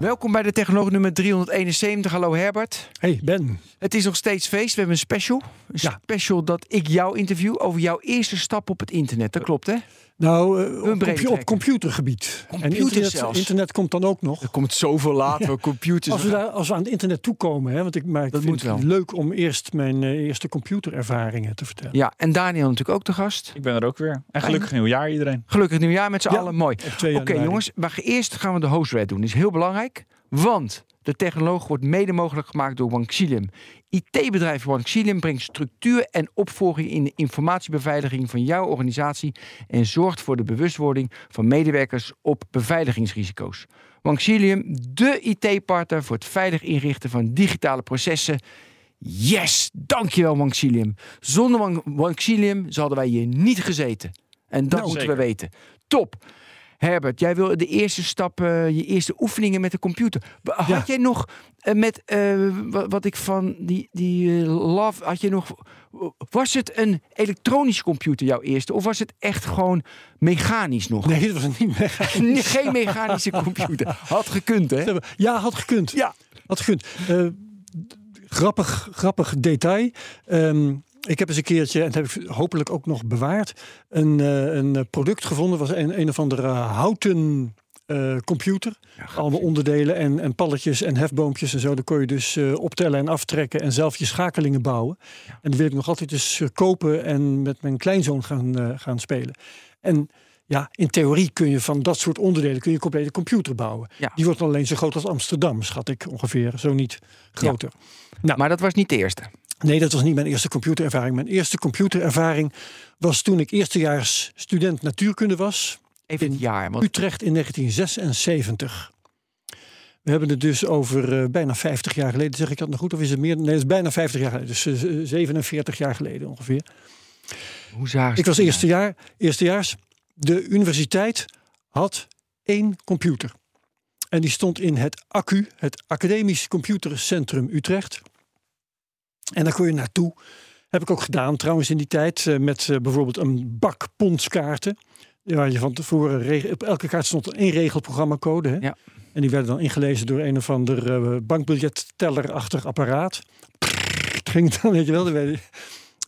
Welkom bij de Technoloog nummer 371. Hallo Herbert. Hey Ben. Het is nog steeds feest. We hebben een special. Een Ja. special dat ik jou interview over jouw eerste stap op het internet. Dat klopt hè? Nou, eh, op, compu- trekken. op computergebied. Computer en internet, zelfs. internet komt dan ook nog. Er komt zoveel later. Computers. Als we, daar, als we aan het internet toekomen, hè, want ik, maar ik Dat vind het leuk om eerst mijn eh, eerste computerervaringen te vertellen. Ja, en Daniel natuurlijk ook te gast. Ik ben er ook weer. En gelukkig nieuwjaar iedereen. Gelukkig nieuwjaar met z'n Ja. allen. Mooi. Op 2 Oké jongens, maar eerst gaan we de hostred doen. Dat is heel belangrijk, want de technoloog wordt mede mogelijk gemaakt door Wanxilium. IT-bedrijf Wanxilium brengt structuur en opvolging in de informatiebeveiliging van jouw organisatie en zorgt voor de bewustwording van medewerkers op beveiligingsrisico's. Wanxilium, de IT-partner voor het veilig inrichten van digitale processen. Yes, dankjewel Wanxilium. Zonder Wan- Wanxilium hadden wij hier niet gezeten. En dat Nou, moeten zeker. we weten. Top. Herbert, jij wil de eerste stap, eh, je eerste oefeningen met de computer. Had Ja. jij nog eh, met eh, wa- wat ik van die, die eh, Love, had je nog. Was het een elektronische computer, jouw eerste? Of was het echt gewoon mechanisch nog? Nee, dat was niet. Nee, Geen mechanische computer. Had gekund, hè? Ja, had gekund. Ja. Had gekund. Eh, grappig, grappig detail. Ehm, ik heb eens een keertje, en dat heb ik hopelijk ook nog bewaard, een, eh, een product gevonden. was een, een of andere houten eh, computer. Allemaal onderdelen en, en palletjes en hefboompjes en zo. Dan kon je dus eh, optellen en aftrekken en zelf je schakelingen bouwen. En dat wil ik nog altijd eh, kopen en met mijn kleinzoon gaan, gaan spelen. En ja, in theorie kun je van dat soort onderdelen kun je een complete computer bouwen. Ja. Die wordt dan alleen zo groot als Amsterdam, schat ik ongeveer. Zo niet groter. Maar dat was niet de eerste. Nee, dat was niet mijn eerste computerervaring. Mijn eerste computerervaring was toen ik eerstejaars student natuurkunde was. Even In het jaar. Want Utrecht in 1976. We hebben het dus over eh, bijna 50 jaar geleden. Zeg ik dat nog goed? Of is het meer? Nee, het is bijna 50 jaar geleden. Dus eh, 47 jaar geleden ongeveer. hoe zagen ze Ik was eerste jaar, eerstejaars. De universiteit had één computer. En die stond in het ACU, het Academisch Computercentrum Utrecht. En daar kon je naartoe. Heb ik ook gedaan trouwens in die tijd. eh, Met eh, bijvoorbeeld een bak pondskaarten. Waar je van tevoren, op elke kaart stond één regelprogrammacode. Hè? Ja. En die werden dan ingelezen door een of ander eh, bankbiljettellerachtig apparaat. Het ging dan, weet je wel, werd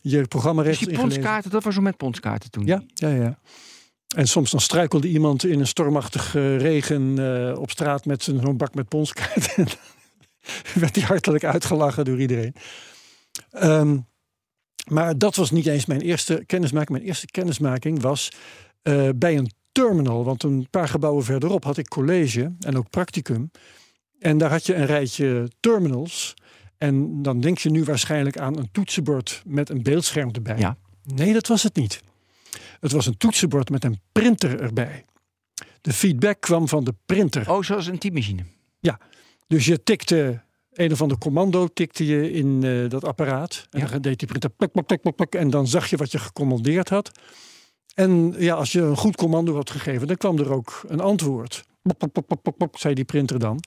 je Dus programmaregels die ingelezen. ponskaarten, dat was zo met ponskaarten toen. Ja, ja, ja. En soms dan struikelde iemand in een stormachtige regen eh, op straat met zo'n bak met ponskaarten. En dan werd hij hartelijk uitgelachen door iedereen. Ehm, maar dat was niet eens mijn eerste kennismaking. Mijn eerste kennismaking was eh, bij een terminal. Want een paar gebouwen verderop had ik college en ook practicum. En daar had je een rijtje terminals. En dan denk je nu waarschijnlijk aan een toetsenbord met een beeldscherm erbij. Ja. Nee, dat was het niet. Het was een toetsenbord met een printer erbij. De feedback kwam van de printer. Oh, zoals een typemachine. Dus je tikte een of ander commando tikte je in eh, dat apparaat. En Ja. dan deed die printer plak, plak, plak, plak, plak, En dan zag je wat je gecommandeerd had. En ja, als je een goed commando had gegeven, dan kwam er ook een antwoord. Plak, plak, plak, plak, plak, plak, zei die printer dan.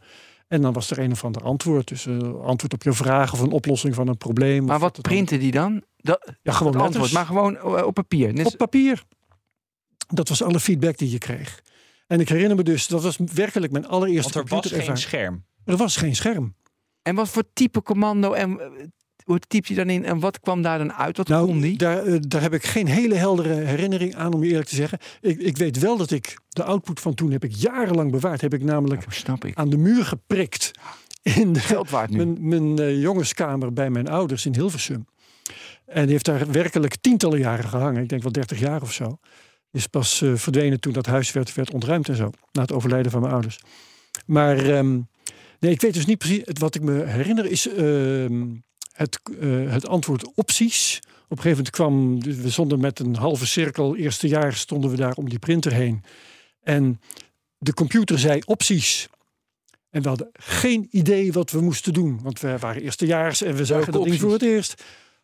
En dan was er een of ander antwoord. Dus eh, antwoord op je vraag of een oplossing van een probleem. Maar wat dan- printen die dan? Dat, Ja, gewoon het antwoord, letters. maar gewoon eh, op papier. Op papier. Dat was alle feedback die je kreeg. En ik herinner me dus, dat was werkelijk mijn allereerste Want er was geen scherm. Er was geen scherm. En wat voor type commando en eh, hoe typt hij dan in en wat kwam daar dan uit? Wat kon Nou, die? daar, eh, daar heb ik geen hele heldere herinnering aan, om je eerlijk te zeggen. Ik, ik weet wel dat ik de output van toen heb ik jarenlang bewaard. Heb ik namelijk Ja, snap ik. aan de muur geprikt in de, mijn, mijn eh, jongenskamer bij mijn ouders in Hilversum. En die heeft daar werkelijk tientallen jaren gehangen. Ik denk wel 30 jaar of zo. Is pas verdwenen toen dat huis werd, werd ontruimd en zo. Na het overlijden van mijn ouders. Maar ehm, nee, ik weet dus niet precies. Wat ik me herinner is ehm, het, eh, het antwoord opties. Op een gegeven moment kwam, we stonden met een halve cirkel. Eerste jaar stonden we daar om die printer heen. En de computer zei opties. En we hadden geen idee wat we moesten doen. Want we waren eerstejaars en we zagen dat ding voor het eerst.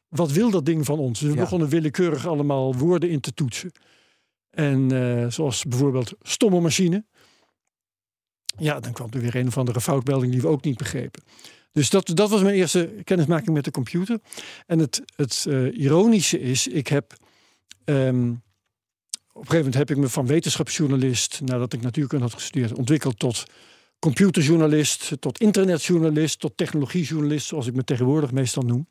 Wat wil dat ding van ons? Dus we Ja. begonnen willekeurig allemaal woorden in te toetsen. En eh, zoals bijvoorbeeld stomme machine. Ja, dan kwam er weer een of andere foutmelding die we ook niet begrepen. Dus dat, dat was mijn eerste kennismaking met de computer. En het, het eh, ironische is, ik heb... ehm, op een gegeven moment heb ik me van wetenschapsjournalist, nadat ik natuurkunde had gestudeerd, ontwikkeld tot computerjournalist, tot internetjournalist, tot technologiejournalist, zoals ik me tegenwoordig meestal noem.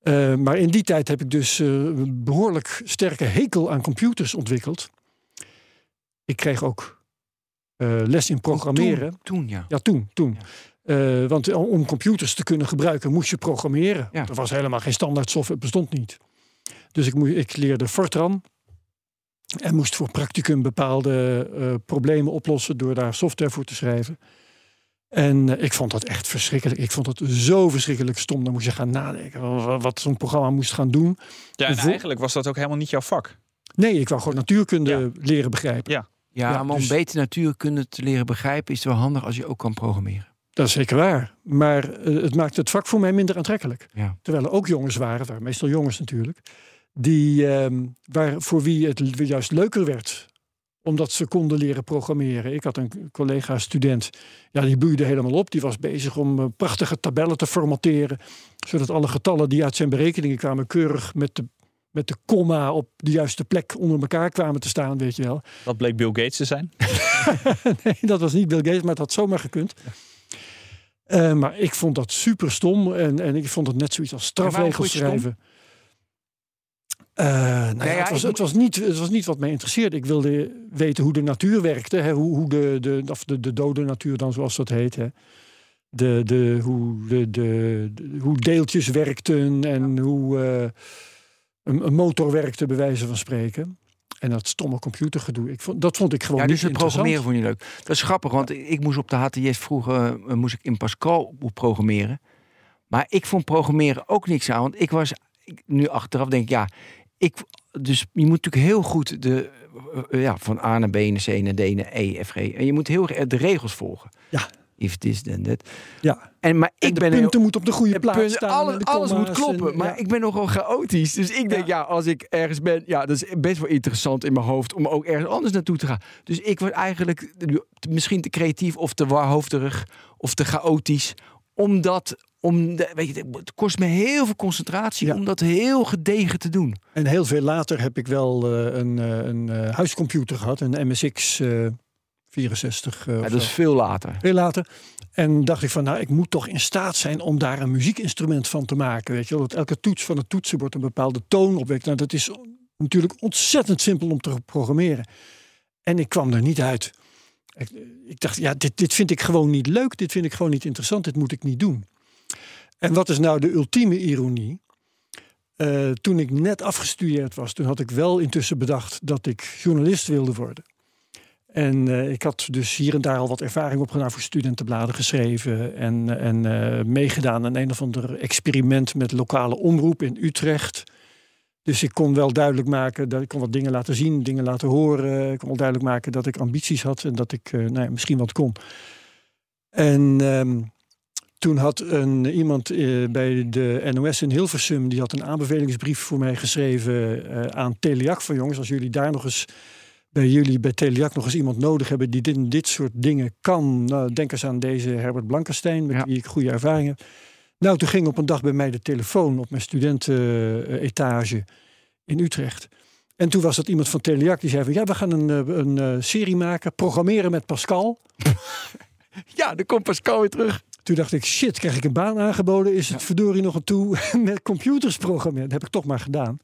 Eh, maar in die tijd heb ik dus eh, een behoorlijk sterke hekel aan computers ontwikkeld. Ik kreeg ook les in programmeren. Toen, toen ja. Ja, toen. toen. Eh, want om computers te kunnen gebruiken moest je programmeren. Ja. Er was helemaal geen standaard software, het bestond niet. Dus ik, ik leerde Fortran. En moest voor practicum bepaalde eh, problemen oplossen door daar software voor te schrijven. En eh, ik vond dat echt verschrikkelijk. Ik vond het zo verschrikkelijk stom. Dan moest je gaan nadenken wa- wat zo'n programma moest gaan doen. Ja, en Voor- eigenlijk was dat ook helemaal niet jouw vak. Nee, ik wou gewoon natuurkunde Ja. leren begrijpen. Ja. Ja, Ja, maar om dus- beter natuurkunde te leren begrijpen... is het wel handig als je ook kan programmeren. Dat is zeker waar. Maar eh, het maakte het vak voor mij minder aantrekkelijk. Ja. Terwijl er ook jongens waren, waren meestal jongens natuurlijk, die, ehm, waar, voor wie het juist leuker werd. Omdat ze konden leren programmeren. Ik had een collega-student, ja, die bloeide helemaal op. Die was bezig om eh, prachtige tabellen te formatteren. Zodat alle getallen die uit zijn berekeningen kwamen keurig met de, met de komma op de juiste plek onder elkaar kwamen te staan, weet je wel. Dat bleek Bill Gates te zijn. nee, dat was niet Bill Gates, maar het had zomaar gekund. Eh, maar ik vond dat super stom. En, en ik vond het net zoiets als strafregels schrijven. Eh, nou ja, ja, het, was, het, was niet, het was niet wat mij interesseerde. Ik wilde weten hoe de natuur werkte. Hè, hoe, hoe de, de, of de, de dode natuur dan, zoals dat heet. Hè. De, de, hoe, de, de, de- hoe deeltjes werkten en hoe eh, een, een motor werkte, bij wijze van spreken. En dat stomme computergedoe. Ik vond, dat vond ik gewoon Ja, dus niet het programmeren vond je leuk. Dat is grappig, want ik, ik moest op de HTS vroeger eh, moest ik in Pascal programmeren. Maar ik vond programmeren ook niks aan. Want ik was, ik, nu achteraf denk ik, ja, ik, dus je moet natuurlijk heel goed de, eh, eh, ja, van A naar B naar C naar D naar E, F, G. En je moet heel erg de regels volgen. Ja. If this, then that. Ja. En, maar En ik de ben punten heel, moeten op de goede de plaats punten, staan. alle- en de alles moet kloppen. en- maar ja. ik ben nogal chaotisch. Dus ik denk, ja. als ik ergens ben, ja, dat is best wel interessant in mijn hoofd om ook ergens anders naartoe te gaan. Dus ik was eigenlijk misschien te creatief of te warhoofderig of te chaotisch. Omdat, om de, weet je, het kost me heel veel concentratie Ja. om dat heel gedegen te doen. En heel veel later heb ik wel eh, een, eh, een eh, huiscomputer gehad, een MSX 64. eh, Ja, dat is veel later. Heel later. En dacht ik van, nou, ik moet toch in staat zijn om daar een muziekinstrument van te maken. Weet je wel, dat elke toets van het toetsenbord een bepaalde toon opwekt. Nou, dat is natuurlijk ontzettend simpel om te programmeren. En ik kwam er niet uit. Ik, ik dacht, ja, dit, dit vind ik gewoon niet leuk. Dit vind ik gewoon niet interessant. Dit moet ik niet doen. En wat is nou de ultieme ironie? Eh, toen ik net afgestudeerd was, toen had ik wel intussen bedacht dat ik journalist wilde worden. En eh, ik had dus hier en daar al wat ervaring opgedaan voor studentenbladen geschreven. En, en eh, meegedaan aan een of ander experiment met lokale omroep in Utrecht. Dus ik kon wel duidelijk maken dat ik kon wat dingen laten zien, dingen laten horen. Ik kon wel duidelijk maken dat ik ambities had en dat ik eh, nou ja, misschien wat kon. En ehm, toen had een, iemand bij de NOS in Hilversum, die had een aanbevelingsbrief voor mij geschreven aan Teliac. Van jongens, als jullie daar nog eens bij jullie bij Teliac nog eens iemand nodig hebben die dit, dit soort dingen kan. Nou, denk eens aan deze Herbert Blankenstein, met Ja. wie ik goede ervaring heb. Nou, toen ging op een dag bij mij de telefoon op mijn studentenetage in Utrecht. En toen was dat iemand van Teliac die zei van ja, we gaan een, eh, een eh, serie maken, programmeren met Pascal. Ja, dan komt Pascal weer terug. Toen dacht ik, shit, krijg ik een baan aangeboden? Is het verdorie nog een toe met computers programmeren? Dat heb ik toch maar gedaan.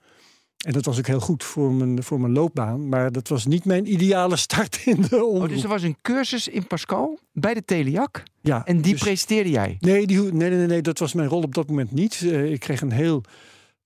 En dat was ook heel goed voor mijn, voor mijn loopbaan. Maar dat was niet mijn ideale start in de Oh, omroep. dus er was een cursus in Pascal bij de Teliac. ja, En die dus- presenteerde jij. nee, die, nee, nee, nee, dat was mijn rol op dat moment niet. Eh, ik kreeg een heel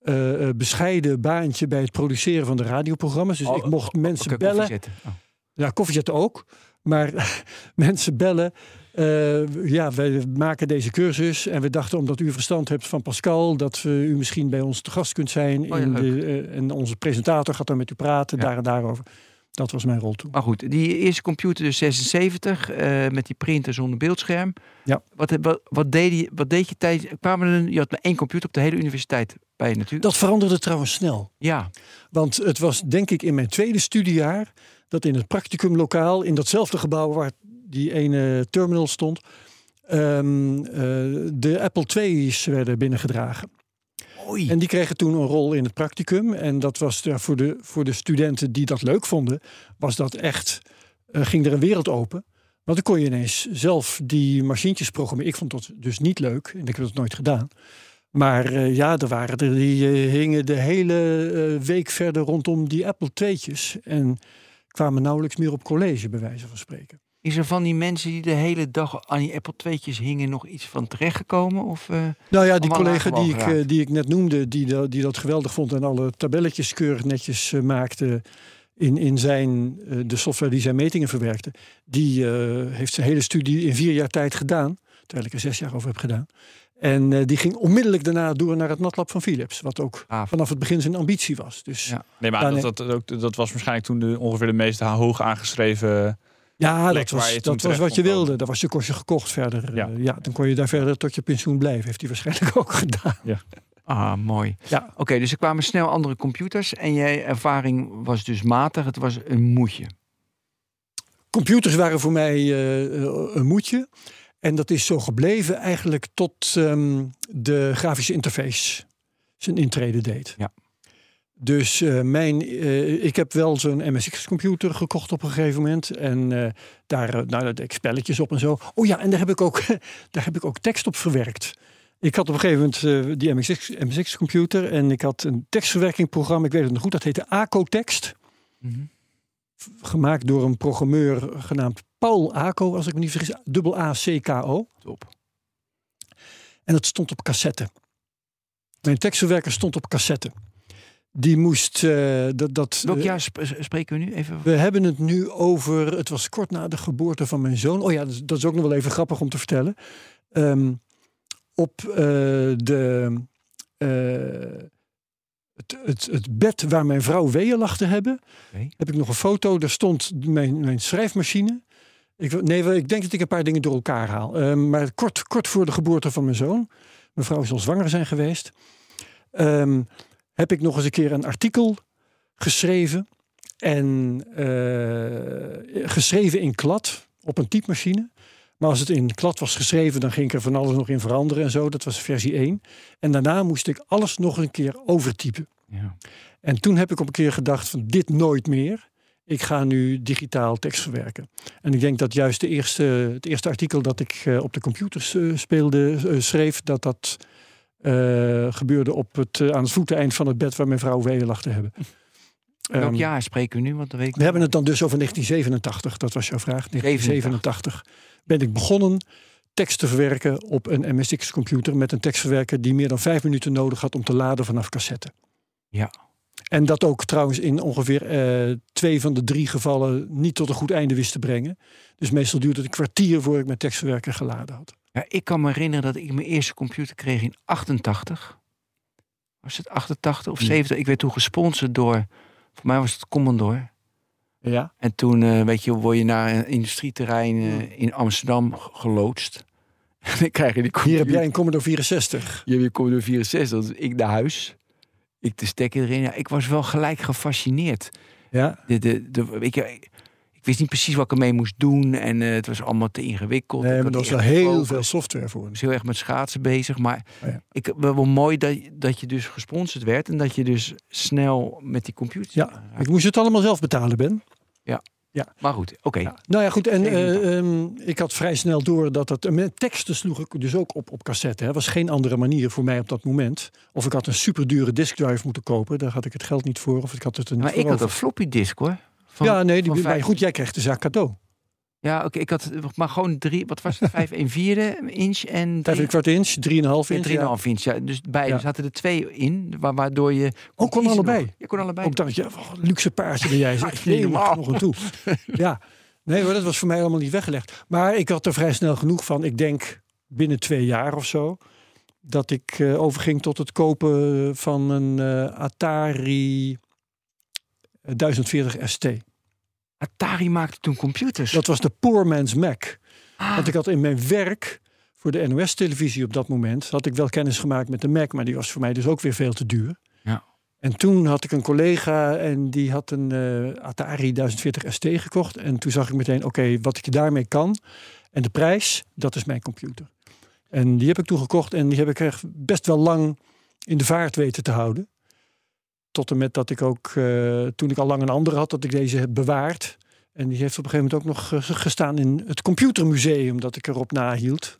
eh, eh, bescheiden baantje bij het produceren van de radioprogramma's. Dus Oh, ik mocht mensen Oké, bellen. koffie zetten. Oh. Ja, koffiezetten ook. Maar mensen bellen. Eh, ja, wij maken deze cursus. En we dachten, omdat u verstand hebt van Pascal, dat we u misschien bij ons te gast kunt zijn. Oh ja, in de, eh, en onze presentator gaat dan met u praten, Ja. daar en daarover. Dat was mijn rol toen. Maar goed, die eerste computer dus 76 eh, met die printer zonder beeldscherm. Ja. Wat, wat, wat, deed, je, wat deed je tijdens... Kwamen er, je had maar één computer op de hele universiteit bij je natuurlijk. Dat veranderde trouwens snel. Ja, Want het was denk ik in mijn tweede studiejaar dat in het practicumlokaal in datzelfde gebouw waar die ene terminal stond, ehm, eh, de Apple II's werden binnengedragen. oei. En die kregen toen een rol in het practicum. En dat was ja, voor, de, voor de studenten die dat leuk vonden, was dat echt, eh, ging er een wereld open. Want dan kon je ineens zelf die machientjes programmeren. Ik vond dat dus niet leuk en ik heb dat nooit gedaan. Maar eh, ja, er waren er die hingen de hele week verder rondom die Apple II'tjes. En kwamen nauwelijks meer op college, bij wijze van spreken. Is er van die mensen die de hele dag aan die Apple II'tjes hingen nog iets van terechtgekomen? Of, eh, Nou ja, die collega die ik, geraakt. eh, die ik net noemde, die, die dat geweldig vond en alle tabelletjes keurig netjes eh, maakte in, in zijn, de software die zijn metingen verwerkte, die eh, heeft zijn hele studie in vier jaar tijd gedaan, terwijl ik er zes jaar over heb gedaan. En eh, die ging onmiddellijk daarna door naar het MATLAB van Philips, wat ook Ah, vanaf het begin zijn ambitie was. Dus Ja. Nee, maar dat, dat, ook, dat was waarschijnlijk toen de, ongeveer de meest hoog aangeschreven... ja, dat was, dat was wat je wilde. Dat was je kostje gekocht verder. Ja. Ja. ja, dan kon je daar verder tot je pensioen blijven. Heeft hij waarschijnlijk ook gedaan. ah, mooi. Ja. Oké, dus er kwamen snel andere computers en jij ervaring was dus matig. Het was een moedje. Computers waren voor mij eh, eh, een moedje. En dat is zo gebleven eigenlijk tot ehm, de grafische interface zijn intrede deed. Ja. Dus eh, mijn, eh, ik heb wel zo'n MSX-computer gekocht op een gegeven moment. En eh, daar, nou, daar deed ik spelletjes op en zo. Oh ja, en daar heb ik ook, daar heb ik ook tekst op verwerkt. Ik had op een gegeven moment die MSX MSX-computer en ik had een tekstverwerkingprogramma. Ik weet het nog goed, dat heette ACO-tekst gemaakt door een programmeur genaamd Paul Aco, als ik me niet vergis, dubbel A-C-K-O. Top. En dat stond op cassette. Mijn tekstverwerker stond op cassette. Die moest, eh, dat, dat, Welk eh, jaar sp- spreken we nu? Even. we hebben het nu over, het was kort na de geboorte van mijn zoon. Oh ja, dat is, dat is ook nog wel even grappig om te vertellen. Ehm, op eh, de, eh, het, het, het bed waar mijn vrouw weeën lag te hebben, heb ik nog een foto. Daar stond mijn, mijn schrijfmachine. Ik, nee, ik denk dat ik een paar dingen door elkaar haal. Ehm, maar kort, kort voor de geboorte van mijn zoon, mijn vrouw zal zwanger zijn geweest, ehm, heb ik nog eens een keer een artikel geschreven. En eh, geschreven in klad op een typemachine. Maar als het in klad was geschreven, dan ging ik er van alles nog in veranderen en zo. Dat was versie 1. En daarna moest ik alles nog een keer overtypen. Ja. En toen heb ik op een keer gedacht van dit nooit meer. Ik ga nu digitaal tekst verwerken. En ik denk dat juist de eerste, het eerste artikel dat ik eh, op de computers eh, speelde, schreef, dat dat gebeurde op het, eh, aan het voeteneind van het bed waar mijn vrouw weeën lag te hebben. Welk Ehm, jaar spreken we nu? Want dan weet ik we hebben het dan dus over 1987, dat was jouw vraag. 1987 ben ik begonnen tekst te verwerken op een MSX-computer met een tekstverwerker die meer dan vijf minuten nodig had om te laden vanaf cassette. Ja. En dat ook trouwens in ongeveer eh, twee van de drie gevallen niet tot een goed einde wist te brengen. Dus meestal duurde het een kwartier voor ik mijn tekstverwerker geladen had. Ja, ik kan me herinneren dat ik mijn eerste computer kreeg in 88. Was het 88 of Ja. 70? Ik werd toen gesponsord door, voor mij was het Commodore. Ja. En toen, eh, weet je, word je naar een industrieterrein eh, in Amsterdam geloodst. En dan krijg je die computer. Hier heb jij een Commodore 64. Je hebt je Commodore 64, dus ik naar huis. Ik de stekker erin. Ja, ik was wel gelijk gefascineerd. Ja. De, de, ik, ik wist niet precies wat ik ermee moest doen. En eh, het was allemaal te ingewikkeld. Nee, Ik maar dat was wel heel veel software voor. Ik was heel erg met schaatsen bezig. Maar Oh ja. ik, wel, wel mooi dat, je- dat je dus gesponsord werd. En dat je dus snel met die computer... Ja, Ik moest het allemaal zelf betalen, Ben. Maar goed, oké. Ja. Nou ja, goed. En 87. eh, ehm, ik had vrij snel door dat het. Met teksten sloeg ik dus ook op, op cassette. Er was geen andere manier voor mij op dat moment. Of ik had een super dure diskdrive moeten kopen. Daar had ik het geld niet voor. Of ik had het er niet Maar ik had een floppy disk hoor. Van, ja, nee, die, maar goed, jij kreeg de zaak cadeau. Ja, oké. ik had maar gewoon drie... Wat was het? Vijf en vierde inch en Vijf en kwart inch, drieënhalf inch. 3,5 Ja. inch. Ja, dus beide Ja. zaten er twee in, wa- waardoor je... kon kiezen allebei? nog. Je kon allebei. Ook dacht je, een luxe paardje ben jij. Zeg. Nee, nog een toe. Ja, nee, maar dat was voor mij allemaal niet weggelegd. Maar ik had er vrij snel genoeg van. Ik denk binnen twee jaar of zo. Dat ik eh, overging tot het kopen van een eh, Atari 1040 ST. Atari maakte toen computers. Dat was de Poor Man's Mac. Ah, Want ik had in mijn werk voor de NOS-televisie op dat moment... had ik wel kennis gemaakt met de Mac, maar die was voor mij dus ook weer veel te duur. Ja. En toen had ik een collega en die had een eh, Atari 1040 ST gekocht. En toen zag ik meteen, oké, wat ik daarmee kan en de prijs, dat is mijn computer. En die heb ik toen gekocht en die heb ik echt best wel lang in de vaart weten te houden. Tot en met dat ik ook, eh, toen ik al lang een andere had, dat ik deze heb bewaard. En die heeft op een gegeven moment ook nog eh, gestaan in het computermuseum dat ik erop nahield.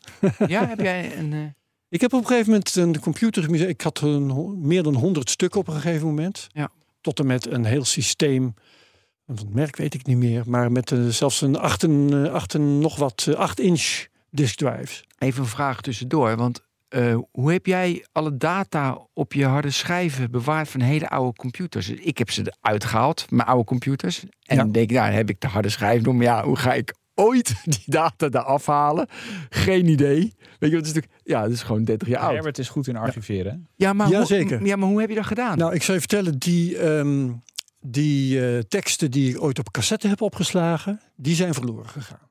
ja, heb jij een... eh, Ik heb op een gegeven moment een computermuseum. Ik had een, meer dan 100 stukken op een gegeven moment. Ja. Tot en met een heel systeem. Het merk weet ik niet meer. Maar met zelfs een 8, en, 8 en nog wat 8 inch disk drives. Even een vraag tussendoor, want eh, hoe heb jij alle data op je harde schijven bewaard van hele oude computers? Ik heb ze eruit gehaald, mijn oude computers. En Ja. dan denk ik, nou, dan heb ik de harde schijf nog. Maar ja, hoe ga ik ooit die data daar afhalen? Geen idee. Weet je, wat is natuurlijk, ja, dat is gewoon 30 jaar oud. Herbert is goed in archiveren. Ja, maar, Ja, hoe, ja, maar hoe heb je dat gedaan? Nou, ik zou je vertellen, die, ehm, die eh, teksten die ik ooit op cassette heb opgeslagen, die zijn verloren gegaan.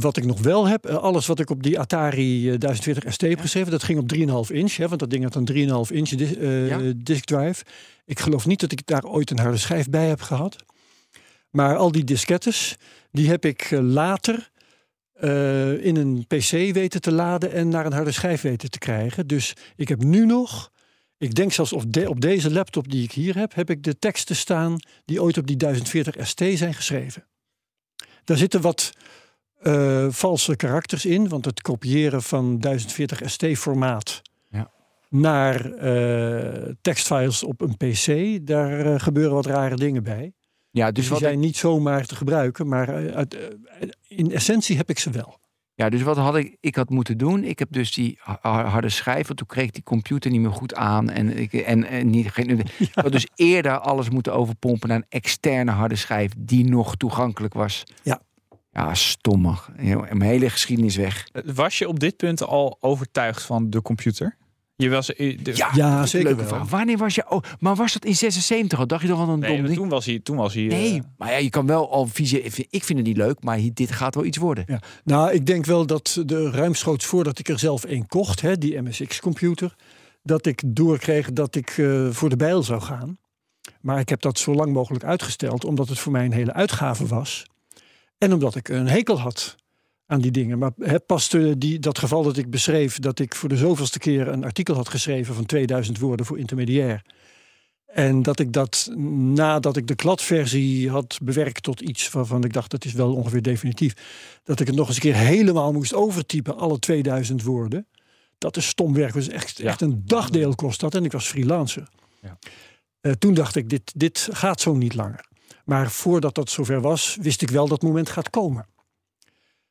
Wat ik nog wel heb, eh, alles wat ik op die Atari eh, 1040 ST heb geschreven, dat ging op 3,5 inch. Hè, want dat ding had een 3,5 inch dis- eh, Ja. disk drive. Ik geloof niet dat ik daar ooit een harde schijf bij heb gehad. Maar al die diskettes, die heb ik eh, later eh, in een PC weten te laden en naar een harde schijf weten te krijgen. Dus ik heb nu nog, ik denk zelfs op, de, op deze laptop die ik hier heb, heb ik de teksten staan die ooit op die 1040 ST zijn geschreven. Daar zitten wat eh, valse karakters in, want het kopiëren van 1040 ST-formaat Ja. naar eh, tekstfiles op een PC, daar eh, gebeuren wat rare dingen bij. ja, Dus dus die wat, zijn niet zomaar te gebruiken, maar uit, in essentie heb ik ze wel. ja, dus wat had ik, ik had moeten doen? Ik heb dus die ha- ha- harde schijf, want toen kreeg die computer niet meer goed aan. En, ik, en, en niet, geen, ik had dus eerder alles moeten overpompen naar een externe harde schijf die nog toegankelijk was. Ja. Ja, stommig. Mijn hele geschiedenis weg. Was je op dit punt al overtuigd van de computer? Je was, eh, de, Ja, zeker Leuke wel. vraag. Wanneer was je... Oh, maar was dat in 76 al? Dacht je toch wel een nee, dom ding? toen was hij, toen was hij Nee, eh, maar ja, je kan wel al visie. Ik vind het niet leuk, maar dit gaat wel iets worden. Ja. Nou, ik denk wel dat de ruimschoots voordat ik er zelf een kocht, hè, die MSX-computer, dat ik doorkreeg dat ik eh, voor de bijl zou gaan. Maar ik heb dat zo lang mogelijk uitgesteld, omdat het voor mij een hele uitgave was. En omdat ik een hekel had aan die dingen. Maar hè, pas de- die, dat geval dat ik beschreef, dat ik voor de zoveelste keer een artikel had geschreven van 2000 woorden voor intermediair. En dat ik dat nadat ik de kladversie had bewerkt tot iets waarvan ik dacht dat is wel ongeveer definitief. Dat ik het nog eens een keer helemaal moest overtypen, alle 2000 woorden. Dat is stom werk. Dus echt, Ja. echt een dagdeel kost dat. En ik was freelancer. Ja. Eh, toen dacht ik, dit, dit gaat zo niet langer. Maar voordat dat zover was, wist ik wel dat het moment gaat komen.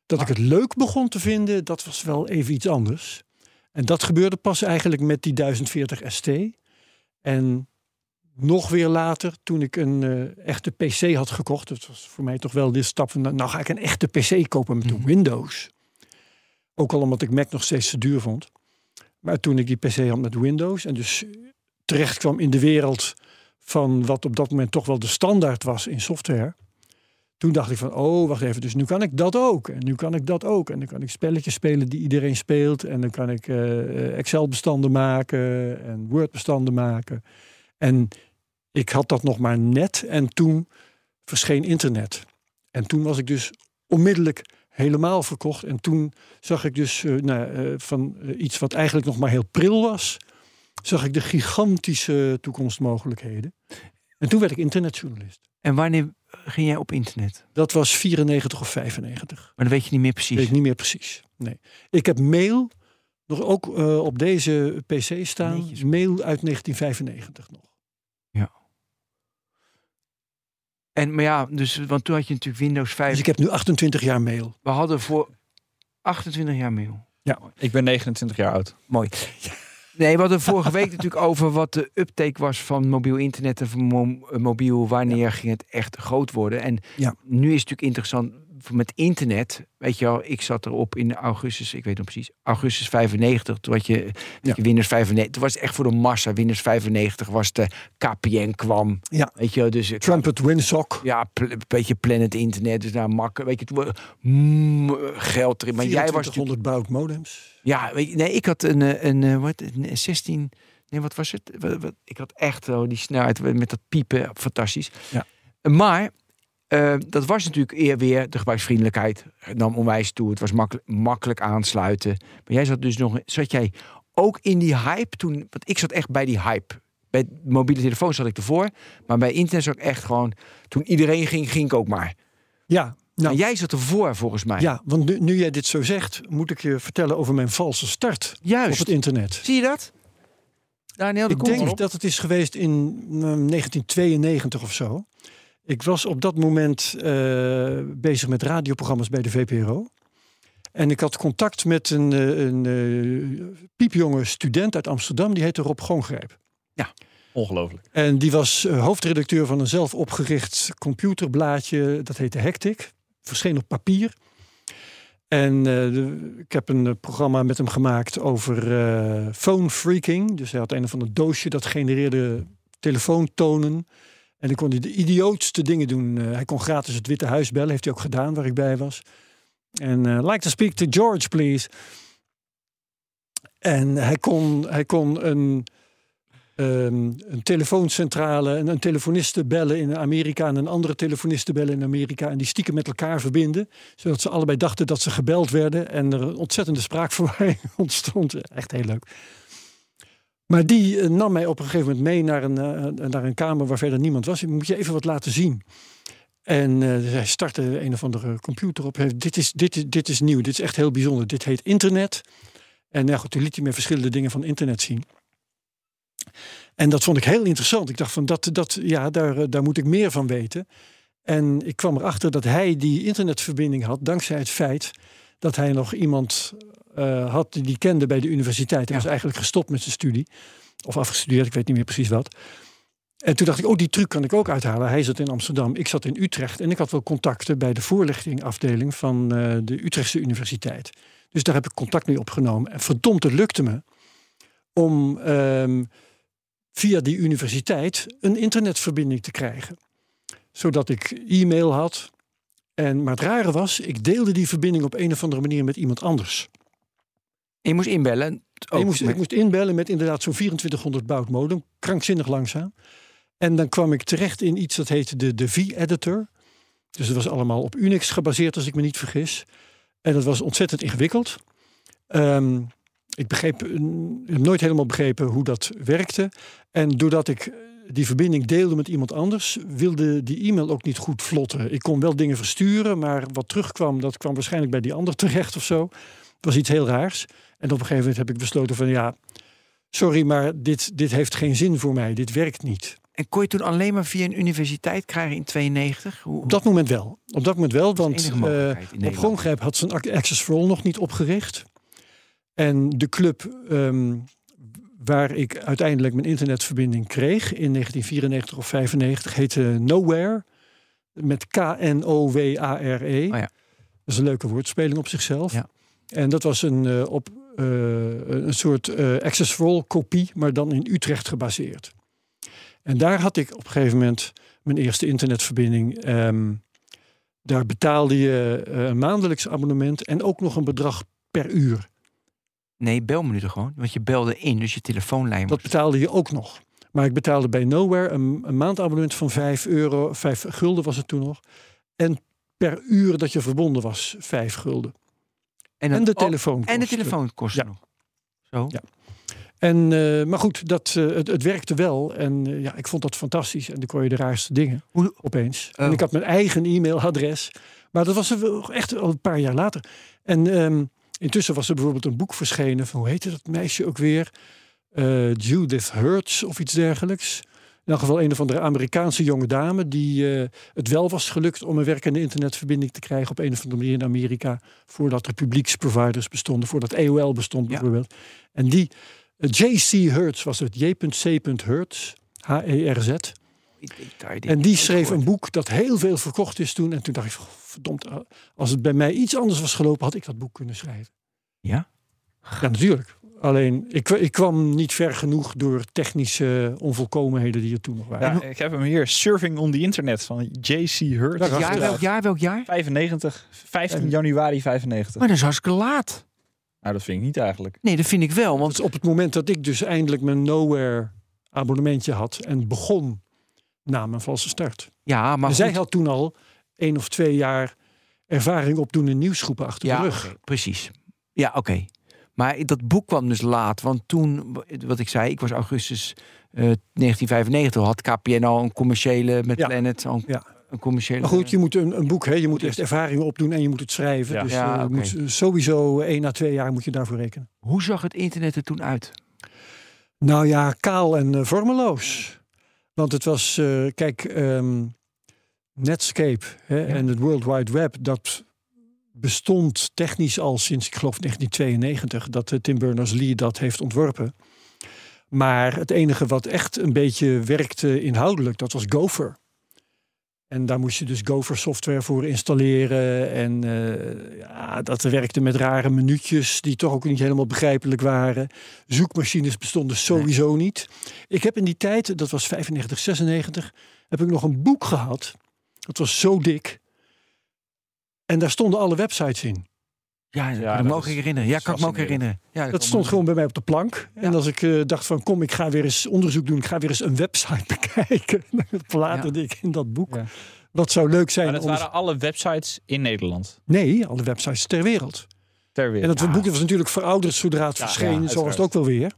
Dat ik het leuk begon te vinden, dat was wel even iets anders. En dat gebeurde pas eigenlijk met die 1040 ST. En nog weer later, toen ik een eh, echte PC had gekocht. Dat was voor mij toch wel de stap van, nou ga ik een echte PC kopen met Mhm. Windows. Ook al omdat ik Mac nog steeds te duur vond. Maar toen ik die PC had met Windows en dus terecht kwam in de wereld van wat op dat moment toch wel de standaard was in software. Toen dacht ik van, oh, wacht even, dus nu kan ik dat ook. En nu kan ik dat ook. En dan kan ik spelletjes spelen die iedereen speelt. En dan kan ik eh, Excel-bestanden maken en Word-bestanden maken. En ik had dat nog maar net. En toen verscheen internet. En toen was ik dus onmiddellijk helemaal verkocht. En toen zag ik dus eh, nou, eh, van iets wat eigenlijk nog maar heel pril was, zag ik de gigantische toekomstmogelijkheden. En toen werd ik internetjournalist. En wanneer ging jij op internet? Dat was 94 of 95. Maar dat weet je niet meer precies. Weet ik niet meer precies. Nee. Ik heb mail nog ook eh, op deze PC staan. Netjes. Mail uit 1995 nog. En, maar ja, dus, want toen had je natuurlijk Windows 5. Dus ik heb nu 28 jaar mail. We hadden voor 28 jaar mail. Ik ben 29 jaar oud. Mooi. Nee, we hadden vorige week natuurlijk over wat de uptake was van mobiel internet en van mo- mobiel. Wanneer ging het echt groot worden? En Ja. nu is het natuurlijk interessant. Met internet, weet je wel, ik zat erop in augustus, ik weet nog precies, augustus 95, toen had je, Ja. je Windows 95, toen was het echt voor de massa. Windows 95 was de KPN kwam, Ja. weet je wel, dus ik- Trumpet Winsock. ja, een beetje Planet Internet, dus nou makkelijk, weet je, toen, mm, geld erin. Maar jij was natuurlijk, 2400 bout modems. ja, weet je, nee, ik had een, eh, een, eh, wat, een 16, nee, wat was het? Wat, wat- ik had echt oh, die snelheid met dat piepen, fantastisch. Ja. Maar eh, dat was natuurlijk eer weer de gebruiksvriendelijkheid nam onwijs toe. Het was makkelijk, makkelijk aansluiten. Maar jij zat dus nog, zat jij ook in die hype toen? Want ik zat echt bij die hype. Bij mobiele telefoon zat ik ervoor, maar bij internet zat ik echt gewoon. Toen iedereen ging, ging ik ook maar. Ja, nou, En jij zat ervoor volgens mij. ja want nu, nu jij dit zo zegt, moet ik je vertellen over mijn valse start op juist. het internet. Zie je dat? Daniel, Ik denk dat het is geweest in mm, 1992 of zo. Ik was op dat moment eh, bezig met radioprogramma's bij de VPRO. En ik had contact met een, eh, een eh, piepjonge student uit Amsterdam, die heette Rob Gongrijp. Ongelooflijk. En die was hoofdredacteur van een zelf opgericht computerblaadje, dat heette Hectic. Verscheen op papier. En de- ik heb een programma met hem gemaakt over eh phone freaking. Dus hij had een of ander doosje dat genereerde telefoontonen. En dan kon hij de idiootste dingen doen. Eh, hij kon gratis het Witte Huis bellen, heeft hij ook gedaan waar ik bij was. En eh, like to speak to George, please. En hij kon, hij kon een, ehm, een telefooncentrale en een telefoniste bellen in Amerika en een andere telefoniste bellen in Amerika en die stiekem met elkaar verbinden, zodat ze allebei dachten dat ze gebeld werden en er een ontzettende spraakverwarring ontstond. Echt heel leuk. Maar die eh, nam mij op een gegeven moment mee naar een, eh, naar een kamer waar verder niemand was. Ik moet je even wat laten zien. En eh, hij startte een of andere computer op. Hij- Dit is, dit, is, dit is nieuw, dit is echt heel bijzonder. Dit heet internet. En nou goed, toen liet hij me verschillende dingen van internet zien. En dat vond ik heel interessant. Ik dacht van dat, dat ja, daar, daar moet ik meer van weten. En ik kwam erachter dat hij die internetverbinding had, dankzij het feit dat hij nog iemand eh, had die die kende bij de universiteit. Hij was eigenlijk gestopt met zijn studie. Of afgestudeerd, ik weet niet meer precies wat. En toen dacht ik, oh, die truc kan ik ook uithalen. Hij zat in Amsterdam, ik zat in Utrecht. En ik had wel contacten bij de voorlichtingafdeling van eh, de Utrechtse Universiteit. Dus daar heb ik contact mee opgenomen. En verdomd, het lukte me om ehm, via die universiteit een internetverbinding te krijgen. Zodat ik e-mail had. En, maar het rare was, ik deelde die verbinding op een of andere manier met iemand anders. Je moest inbellen. Ook moest, met- ik moest inbellen met inderdaad zo'n 2400 baud modem. Krankzinnig langzaam. En dan kwam ik terecht in iets dat heette de, de V-editor. Dus het was allemaal op Unix gebaseerd, als ik me niet vergis. En dat was ontzettend ingewikkeld. Ehm, ik begreep, eh, heb nooit helemaal begrepen hoe dat werkte. En doordat ik die verbinding deelde met iemand anders, wilde die e-mail ook niet goed vlotten. Ik kon wel dingen versturen, maar wat terugkwam, dat kwam waarschijnlijk bij die ander terecht of zo. Het was iets heel raars. En op een gegeven moment heb ik besloten van ja, sorry, maar dit, dit heeft geen zin voor mij. Dit werkt niet. En kon je toen alleen maar via een universiteit krijgen in 92? Hoe, Op dat moment wel. Op dat moment wel, want in op. Gongrijp had zijn Ac- Access for All nog niet opgericht. En de club ehm, waar ik uiteindelijk mijn internetverbinding kreeg in 1994 of 95 heette Nowhere. Met K-N-O-W-A-R-E. Oh ja. Dat is een leuke woordspeling op zichzelf. Ja. En dat was een, eh, op, een soort eh, Access for All kopie, maar dan in Utrecht gebaseerd. En daar had ik op een gegeven moment mijn eerste internetverbinding. Ehm, daar betaalde je eh, een maandelijks abonnement en ook nog een bedrag per uur. Nee, belminuten gewoon. Want je belde in, dus je telefoonlijn Dat betaalde je ook nog. Maar ik betaalde bij Nowhere een, een maandabonnement van 5 euro, 5 gulden was het toen nog. En per uur dat je verbonden was, 5 gulden. En de oh, telefoon. en de telefoon kostte Ja. nog. Zo. Ja. En, eh, maar goed, dat, eh, het, het werkte wel. En eh, ja, ik vond dat fantastisch. En dan kon je de raarste dingen Hoe- opeens. Oh. En ik had mijn eigen e-mailadres. Maar dat was er echt al een paar jaar later. En ehm, intussen was er bijvoorbeeld een boek verschenen. Van, hoe heette dat meisje ook weer? Judith Hertz of iets dergelijks. In elk geval een of andere Amerikaanse jonge dame... die eh, het wel was gelukt om een werkende internetverbinding te krijgen... op een of andere manier in Amerika... voordat er publieksproviders bestonden. Voordat AOL bestond Ja. bijvoorbeeld. En die... eh, J.C. Hertz was het. J.C. Hertz. H-E-R-Z. En die schreef een boek dat heel veel verkocht is toen. En toen dacht ik, verdomd, als het bij mij iets anders was gelopen, had ik dat boek kunnen schrijven. Ja? Ja, natuurlijk. Alleen, ik, ik kwam niet ver genoeg door technische onvolkomenheden die er toen nog waren. Ja, ik heb hem hier. Surfing on the Internet van J.C. Hurt. Daar Jaar, welk jaar? Welk jaar? 95, 15 januari 95. Maar dat is hartstikke laat. Nou, dat vind ik niet eigenlijk. Nee, dat vind ik wel. Want op het moment dat ik dus eindelijk mijn Nowhere abonnementje had en begon na mijn valse start. ja, maar zij had toen al één of twee jaar ervaring opdoen in nieuwsgroepen achter ja, de rug. precies. Ja, oké. Maar dat boek kwam dus laat. Want toen, wat ik zei, ik was augustus eh, 1995. Had KPN al een commerciële met Ja. Planet. Al een, Ja. een commerciële. Maar goed, je moet een, een boek, hè, je moet eerst ervaring opdoen en je moet het schrijven. Ja. Dus Ja, eh, moet sowieso één à twee jaar moet je daarvoor rekenen. Hoe zag het internet er toen uit? Nou ja, kaal en eh, vormeloos. Want het was, kijk, ehm, Netscape hè, en het World Wide Web, dat bestond technisch al sinds, ik geloof, 1992, dat Tim Berners-Lee dat heeft ontworpen. Maar het enige wat echt een beetje werkte inhoudelijk, dat was Gopher. En daar moest je dus Gopher software voor installeren. En eh, ja, dat werkte met rare minuutjes die toch ook niet helemaal begrijpelijk waren. Zoekmachines bestonden sowieso niet. Ik heb in die tijd, dat was 95, 96, heb ik nog een boek gehad. Dat was zo dik. En daar stonden alle websites in. Ja, dat Ja, ik dat ook is- herinneren. Ja, kan ik me ook herinneren. Ja, Dat stond gewoon bij mij op de plank. En als ik eh, dacht van kom, ik ga weer eens onderzoek doen. Ik ga weer eens een website bekijken. Dan bladerde ik in dat boek. Ja. Wat zou leuk zijn Maar dat om... waren alle websites in Nederland. Nee, alle websites ter wereld. Ter En wereld. dat boek was natuurlijk verouderd zodra het Ja, verscheen. ja, zo was het ook wel weer.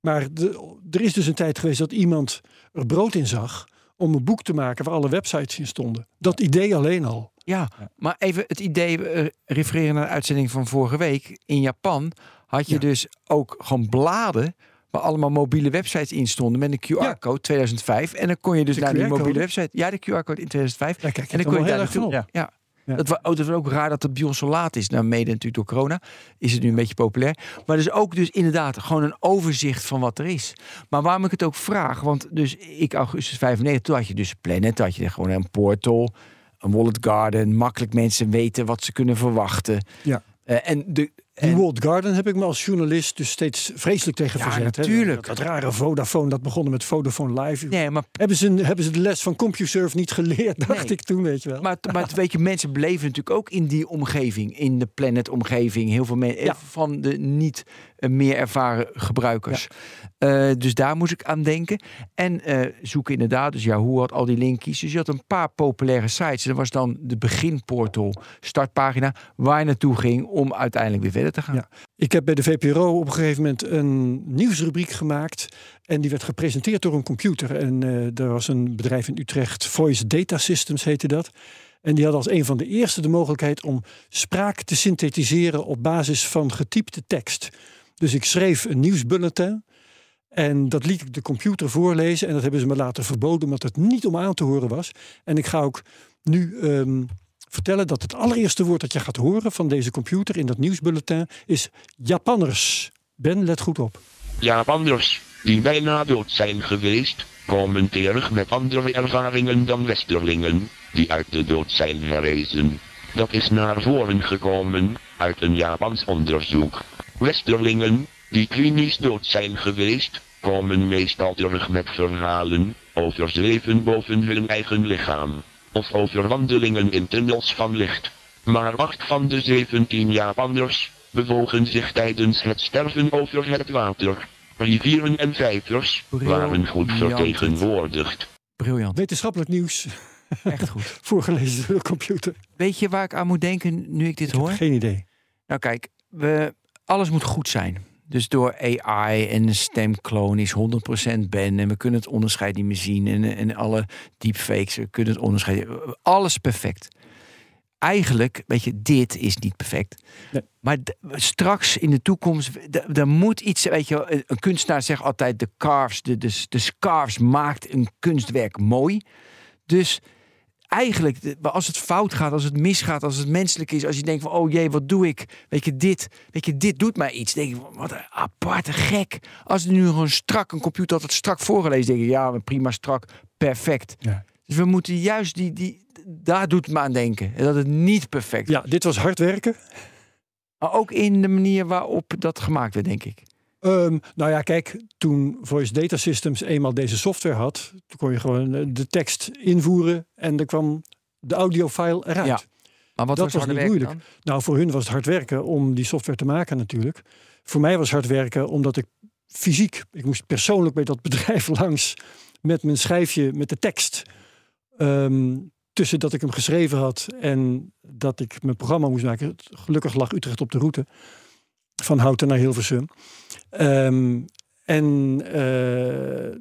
Maar de, er is dus een tijd geweest dat iemand er brood in zag... om een boek te maken waar alle websites in stonden. Dat idee alleen al. Ja, maar even het idee, eh, refereren naar de uitzending van vorige week. In Japan had je Ja. dus ook gewoon bladen waar allemaal mobiele websites in stonden met een QR-code 2005. En dan kon je dus De naar die mobiele website. Ja, de QR-code in 2005. Daar kijk En ik dan kon je daar naartoe. Ja. Ja. Dat, oh, dat was ook raar dat het bij ons zo laat is. Nou, mede natuurlijk door corona is het nu een beetje populair. Maar dus ook dus inderdaad gewoon een overzicht van wat er is. Maar waarom ik het ook vraag, want dus ik augustus 95, toen had je dus Planet, toen had je gewoon een portal, een wallet garden, makkelijk mensen weten wat ze kunnen verwachten. Ja. Eh, en de Die World Garden heb ik me als journalist dus steeds vreselijk tegen Ja, verzet. natuurlijk. Dat, dat rare Vodafone, dat begonnen met Vodafone Live. nee, maar Hebben, ze, hebben ze de les van CompuServe niet geleerd, dacht Nee. ik toen, weet je wel. Maar, maar weet je, mensen beleven natuurlijk ook in die omgeving, in de planet-omgeving, heel veel mensen Ja. van de niet eh, meer ervaren gebruikers. Eh, dus daar moest ik aan denken. En eh, zoeken inderdaad, dus ja, hoe had al die linkjes? Dus je had een paar populaire sites. En dat was dan de beginportal, startpagina, waar je naartoe ging om uiteindelijk weer verder Ja. Ik heb bij de VPRO op een gegeven moment een nieuwsrubriek gemaakt. En die werd gepresenteerd door een computer. En eh er was een bedrijf in Utrecht, Voice Data Systems heette dat. En die had als een van de eerste de mogelijkheid om spraak te synthetiseren op basis van getypte tekst. Dus ik schreef een nieuwsbulletin. En dat liet ik de computer voorlezen. En dat hebben ze me later verboden, omdat het niet om aan te horen was. En ik ga ook nu ehm, vertellen dat het allereerste woord dat je gaat horen van deze computer in dat nieuwsbulletin is Japanners. Ben, let goed op. Japanners, die bijna dood zijn geweest, komen terug met andere ervaringen dan Westerlingen, die uit de dood zijn herrezen. Dat is naar voren gekomen, uit een Japans onderzoek. Westerlingen, die klinisch dood zijn geweest, komen meestal terug met verhalen, over zweven boven hun eigen lichaam. Of over wandelingen in tunnels van licht. Maar acht van de 17 Japanners bewogen zich tijdens het sterven over het water. Rivieren en vijvers waren goed vertegenwoordigd. Briljant, Wetenschappelijk nieuws, echt goed. voorgelezen door de computer. Weet je waar ik aan moet denken nu ik dit hoor? Geen idee. Nou kijk, we, alles moet goed zijn. Dus door AI en stemkloon is 100% Ben. En we kunnen het onderscheid niet meer zien. En, en alle deepfakes, we kunnen het onderscheid. Alles perfect. Eigenlijk, weet je, dit is niet perfect. Nee. Maar straks in de toekomst, er moet iets, weet je, een- een kunstenaar zegt altijd: de carves, de, de, de scarves maakt een kunstwerk mooi. Dus eigenlijk, als het fout gaat, als het misgaat, als het menselijk is, als je denkt van, oh jee, wat doe ik? Weet je, dit, weet je, dit doet mij iets. Denk je, wat een aparte gek. Als het nu gewoon strak, een computer had het strak voorgelezen, denk je, ja, prima strak, perfect. Ja. Dus we moeten juist die, die, daar doet het me aan denken. Dat het niet perfect Ja, dit was hard werken. Maar ook in de manier waarop dat gemaakt werd, denk ik. Ehm, nou ja, kijk, toen Voice Data Systems eenmaal deze software had, toen kon je gewoon eh, de tekst invoeren en er kwam de audiofile eruit. Ja. Maar wat Dat was, was niet moeilijk. dan? Nou, voor hun was het hard werken om die software te maken natuurlijk. Voor mij was hard werken omdat ik fysiek, ik moest persoonlijk bij dat bedrijf langs met mijn schijfje met de tekst. Ehm, tussen dat ik hem geschreven had en dat ik mijn programma moest maken. Gelukkig lag Utrecht op de route van Houten naar Hilversum. Ehm, en eh,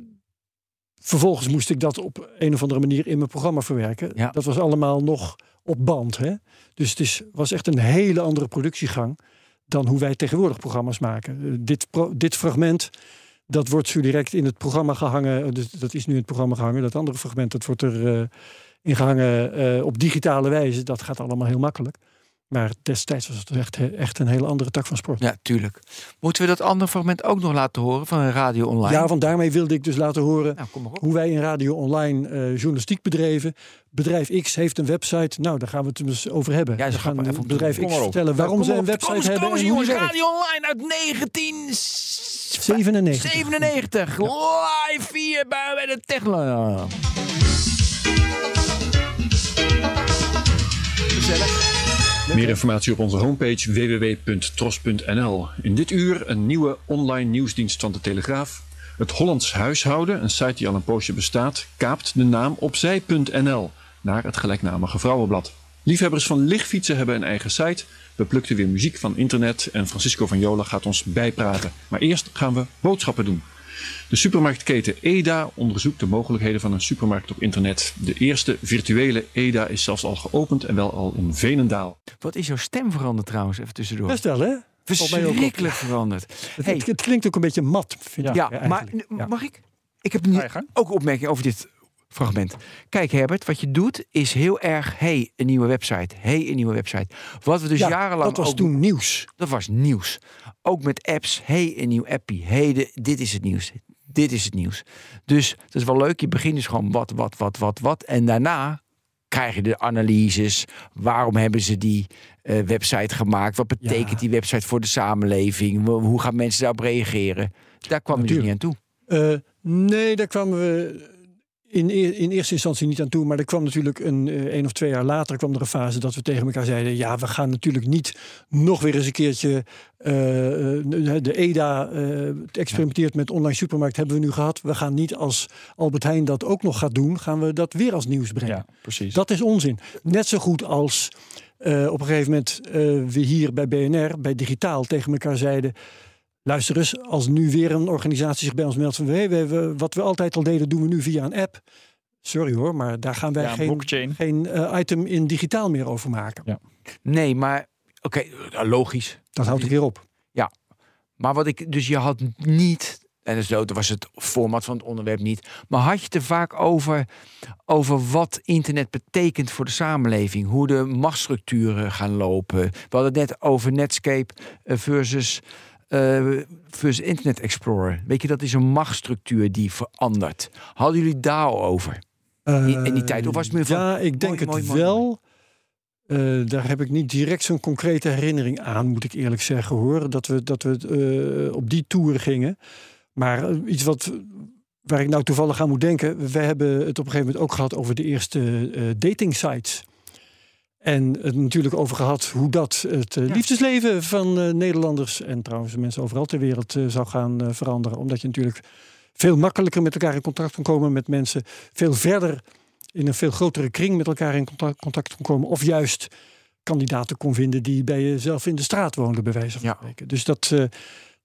vervolgens moest ik dat op een of andere manier in mijn programma verwerken. Ja. Dat was allemaal nog op band. Hè? Dus het is, was echt een hele andere productiegang dan hoe wij tegenwoordig programma's maken. Eh, dit, pro- dit fragment, dat wordt zo direct in het programma gehangen. Dus dat is nu in het programma gehangen. Dat andere fragment, dat wordt er eh, in gehangen eh, op digitale wijze. Dat gaat allemaal heel makkelijk. Maar destijds was het echt, echt een hele andere tak van sport. Ja, tuurlijk. Moeten we dat andere fragment ook nog laten horen van een radio online? Ja, want daarmee wilde ik dus laten horen Nou, hoe wij in radio online eh, journalistiek bedreven. Bedrijf X heeft een website. Nou, daar gaan we het dus over hebben. Ja, gaan grappig. Even bedrijf X vertellen waarom ze een website eens, hebben kom eens, jongens. Radio Online uit 1997. 97. Live hier bij, bij de Techno. Gezellig. Meer informatie op onze homepage www.tros.nl. In dit uur een nieuwe online nieuwsdienst van de Telegraaf. Het Hollands Huishouden, een site die al een poosje bestaat, kaapt de naam opzij.nl naar het gelijknamige vrouwenblad. Liefhebbers van lichtfietsen hebben een eigen site. We plukten weer muziek van internet en Francisco van Jola gaat ons bijpraten. Maar eerst gaan we boodschappen doen. De supermarktketen EDA onderzoekt de mogelijkheden van een supermarkt op internet. De eerste virtuele EDA is zelfs al geopend en wel al in Venendaal. Wat is jouw stem veranderd trouwens, even tussendoor? Best wel, hè? Verschrikkelijk veranderd. Het, Hey. het, het klinkt ook een beetje mat, vind ik. Ja, maar Ja. mag ik? Ik heb nu ook een opmerking over dit fragment. Kijk Herbert, wat je doet is heel erg... hey, een nieuwe website. hey, een nieuwe website. Wat we dus Ja, jarenlang dat was ook toen nieuws. Dat was nieuws. Ook met apps. hey, een nieuw appie. hey, de, dit is het nieuws. Dit is het nieuws. Dus dat is wel leuk. Je begint dus gewoon wat, wat, wat, wat, wat. En daarna krijg je de analyses. Waarom hebben ze die eh, website gemaakt? Wat betekent Ja. die website voor de samenleving? Hoe- Hoe gaan mensen daarop reageren? Daar kwam je dus niet aan toe. Eh, nee, daar kwamen we in, e- in eerste instantie niet aan toe. Maar er kwam natuurlijk een, eh, een of twee jaar later kwam er een fase dat we tegen elkaar zeiden: ja, we gaan natuurlijk niet nog weer eens een keertje eh, eh, de EDA eh, experimenteert met online supermarkt hebben we nu gehad. We gaan niet als Albert Heijn dat ook nog gaat doen, gaan we dat weer als nieuws brengen. Ja, precies. Dat is onzin. Net zo goed als eh, op een gegeven moment eh, we hier bij BNR, bij Digitaal, tegen elkaar zeiden. Luister eens, als nu weer een organisatie zich bij ons meldt van hey, we, wat we altijd al deden, doen we nu via een app. Sorry hoor, maar daar gaan wij Ja, een geen, blockchain. geen eh, item in digitaal meer over maken. Ja. Nee, maar oké, ja, logisch. Dat houdt ik weer op. Maar wat ik, dus je had niet, en dus dat was het format van het onderwerp niet, maar had je het er vaak over, over wat internet betekent voor de samenleving, hoe de machtsstructuren gaan lopen. We hadden het net over Netscape eh, versus, eh, versus Internet Explorer. Weet je, dat is een machtsstructuur die verandert. Hadden jullie daarover? In- in die tijd? Of was het meer van, Ja, ik denk mooi, het mooi, mooi, wel. Eh, daar heb ik niet direct zo'n concrete herinnering aan, moet ik eerlijk zeggen hoor. Dat we, dat we eh, op die tour gingen. Maar eh, iets wat, waar ik nou toevallig aan moet denken. We hebben het op een gegeven moment ook gehad over de eerste eh dating sites. En het natuurlijk over gehad hoe dat het eh, liefdesleven van eh, Nederlanders en trouwens mensen overal ter wereld eh, zou gaan veranderen. Omdat je natuurlijk veel makkelijker met elkaar in contact kan komen met mensen. Veel verder in een veel grotere kring met elkaar in contact, contact kon komen. Of juist kandidaten kon vinden die bij jezelf in de straat woonden, bij wijze van Ja. spreken. Dus dat,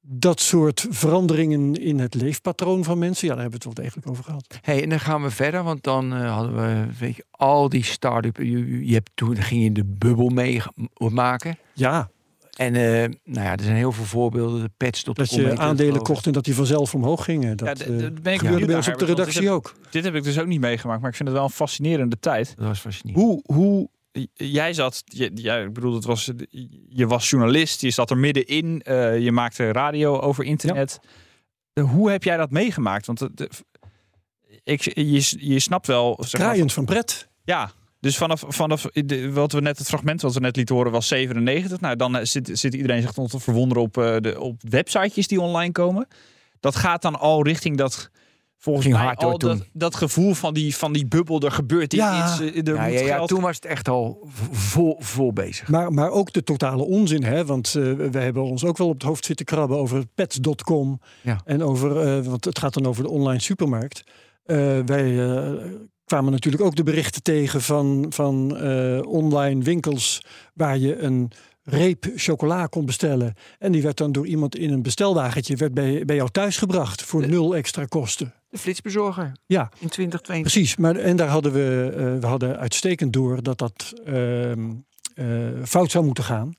dat soort veranderingen in het leefpatroon van mensen, ja, daar hebben we het wel degelijk over gehad. Hey, en dan gaan we verder, want dan eh, hadden we weet je, al die start-up. Je, je- hebt toen ging je de bubbel mee maken. Ja, En eh, nou ja, er zijn heel veel voorbeelden. De pets.com. Dat je aandelen kocht en dat die vanzelf omhoog gingen. Dat Ja, d- d- eh, ben ik gebeurde bij ons op de dit redactie heb- ook. Dit heb ik dus ook niet meegemaakt, maar ik vind het wel een fascinerende tijd. Dat was fascinerend. Hoe, hoe jij zat, je, ja, ik bedoel, het was, je was journalist, je zat er middenin, eh je maakte radio over internet. Eh, Hoe heb jij dat meegemaakt? Want de- ik, je, je snapt wel, maar, Kraaiend van pret. ja. Dus vanaf, vanaf de, wat we net, het fragment wat we net lieten horen was 97. Nou, dan eh, zit, zit iedereen zich te verwonderen op, eh, de, op websitejes die online komen. Dat gaat dan al richting dat, volgens Ging mij, hard, hoor, al dat, toen. dat gevoel van die, van die bubbel. Er gebeurt Ja. iets, eh, er Ja, moet ja, ja, geld toen was het echt al vol, vol bezig. Maar, maar ook de totale onzin. Hè? Want eh, we hebben ons ook wel op het hoofd zitten krabben over pets.com. Ja. En over, eh, want het gaat dan over de online supermarkt. Eh, wij eh, kwamen natuurlijk ook de berichten tegen van, van eh, online winkels waar je een reep chocola kon bestellen. En die werd dan door iemand in een bestelwagentje werd bij, bij jou thuis gebracht voor nul extra kosten. De flitsbezorger Ja, in 2022. Precies, maar en daar hadden we, eh, we hadden uitstekend door dat dat ehm, eh, fout zou moeten gaan.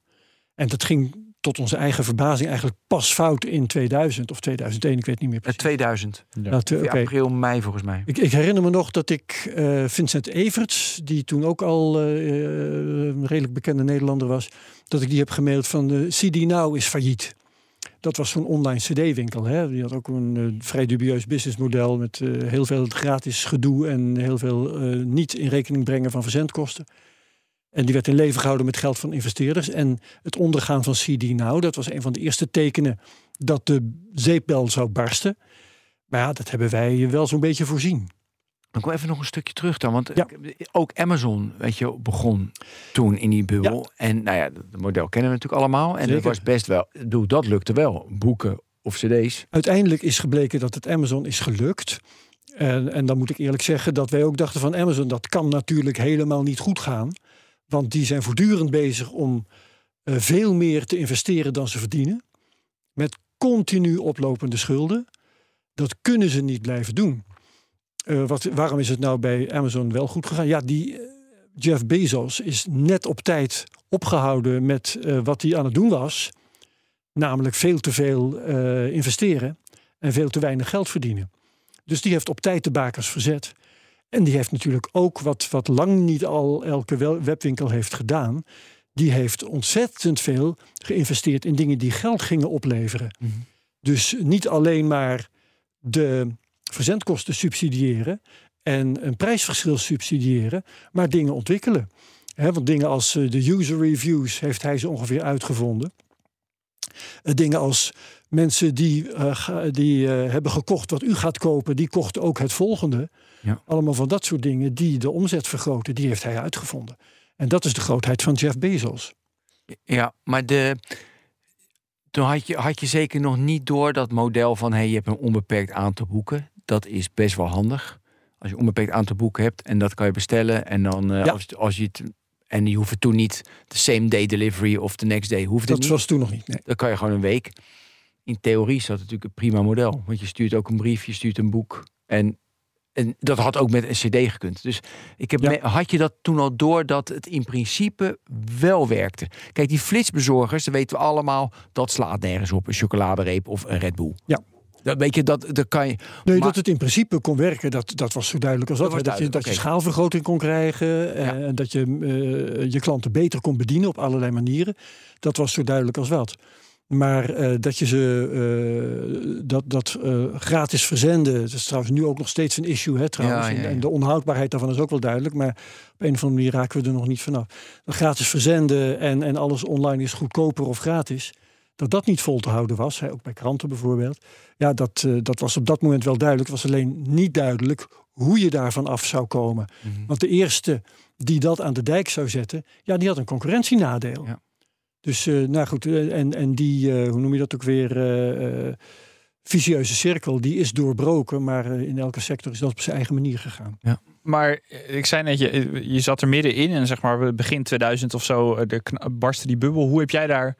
En dat ging tot onze eigen verbazing eigenlijk pas fout in 2000 of 2001, ik weet niet meer Eh, precies. 2000. Dat, eh, Ja, oké. April, mei volgens mij. Ik, ik herinner me nog dat ik eh, Vincent Everts, die toen ook al eh, een redelijk bekende Nederlander was, dat ik die heb gemaild van de CD Now is failliet. Dat was zo'n online CD-winkel. Die had ook een eh, vrij dubieus businessmodel met eh, heel veel gratis gedoe en heel veel eh, niet in rekening brengen van verzendkosten. En die werd in leven gehouden met geld van investeerders. En het ondergaan van CD Now, dat was een van de eerste tekenen dat de zeepbel zou barsten. Maar ja, dat hebben wij wel zo'n beetje voorzien. Dan kom even nog een stukje terug dan. Want Ja. eh, ook Amazon, weet je, begon toen in die bubbel. En nou ja, het model kennen we natuurlijk allemaal. En dat was best wel, bedoel, dat lukte wel. Boeken of cd's. Uiteindelijk is gebleken dat het Amazon is gelukt. En, en dan moet ik eerlijk zeggen dat wij ook dachten van Amazon, dat kan natuurlijk helemaal niet goed gaan. Want die zijn voortdurend bezig om eh, veel meer te investeren dan ze verdienen. Met continu oplopende schulden. Dat kunnen ze niet blijven doen. Eh, wat, waarom is het nou bij Amazon wel goed gegaan? Ja, die eh, Jeff Bezos is net op tijd opgehouden met eh, wat hij aan het doen was. Namelijk veel te veel investeren en veel te weinig geld verdienen. Dus die heeft op tijd de bakers verzet. En die heeft natuurlijk ook wat, wat lang niet al elke webwinkel heeft gedaan. Die heeft ontzettend veel geïnvesteerd in dingen die geld gingen opleveren. Dus niet alleen maar de verzendkosten subsidiëren en een prijsverschil subsidiëren, maar dingen ontwikkelen. Want dingen als eh, de user reviews heeft hij ze ongeveer uitgevonden. Eh, dingen als mensen die, eh, die hebben gekocht wat u gaat kopen, die kochten ook het volgende. Ja. Allemaal van dat soort dingen die de omzet vergroten, die heeft hij uitgevonden. En dat is de grootheid van Jeff Bezos. Ja, maar de, toen had je, had je zeker nog niet door dat model van... hey, je hebt een onbeperkt aantal boeken. Dat is best wel handig. Als je een onbeperkt aantal boeken hebt en dat kan je bestellen. En dan eh, Ja. als, als je het... En die hoeven toen niet de same day delivery of the next day. Hoeft het Dat niet. was toen nog niet. Nee. Dan kan je gewoon een week. In theorie is dat natuurlijk een prima model. Want je stuurt ook een brief, je stuurt een boek. En, en dat had ook met een cd gekund. Dus ik heb Ja. me- had je dat toen al door dat het in principe wel werkte? Kijk, die flitsbezorgers, dat weten we allemaal... dat slaat nergens op, een chocoladereep of een Red Bull. Ja. Dat weet je, dat, dat kan je... Nee, Maar- dat het in principe kon werken, dat, dat was zo duidelijk als dat. Dat je, dat je schaalvergroting kon krijgen eh, Ja. en dat je eh, je klanten beter kon bedienen op allerlei manieren. Dat was zo duidelijk als wat. Maar eh, dat je ze dat, dat gratis verzenden, dat is trouwens nu ook nog steeds een issue, hè, trouwens. Ja, ja, En- ja. En de onhoudbaarheid daarvan is ook wel duidelijk. Maar op een of andere manier raken we er nog niet vanaf. Dat gratis verzenden en, en alles online is goedkoper of gratis. Dat dat niet vol te houden was, hè, ook bij kranten bijvoorbeeld. Ja, dat, eh, dat was op dat moment wel duidelijk. Het was alleen niet duidelijk hoe je daarvan af zou komen. Mhm. Want de eerste die dat aan de dijk zou zetten, ja, die had een concurrentienadeel. Ja. Dus, eh, nou goed, eh, en, en die, hoe noem je dat ook weer, vicieuze cirkel, die is doorbroken. Maar in elke sector is dat op zijn eigen manier gegaan. Maar eh, ik zei net, je, je zat er middenin en zeg maar begin 2000 of zo de barstte die bubbel. Hoe heb jij daar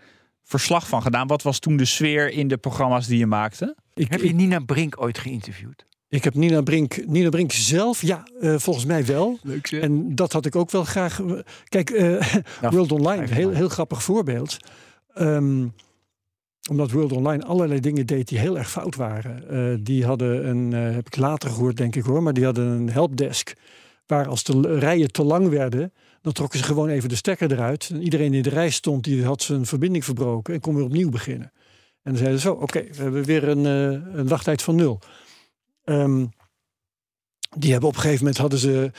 verslag van gedaan? Wat was toen de sfeer in de programma's die je maakte? Ik, Heb je ik, Nina Brink ooit geïnterviewd? ik heb Nina Brink, Nina Brink zelf, ja, eh, volgens mij wel. Leuk En dat had ik ook wel graag. Kijk, eh, World Online, heel, heel grappig voorbeeld. Ehm, omdat World Online allerlei dingen deed die heel erg fout waren. Eh, die hadden een, eh, heb ik later gehoord denk ik hoor, maar die hadden een helpdesk. Waar als de rijen te lang werden, dan trokken ze gewoon even de stekker eruit. En iedereen in de rij stond, die had zijn verbinding verbroken en kon weer opnieuw beginnen. En dan zeiden ze zo, oké, we hebben weer een, eh, een wachttijd van nul. Ehm, die hebben op een gegeven moment hadden ze,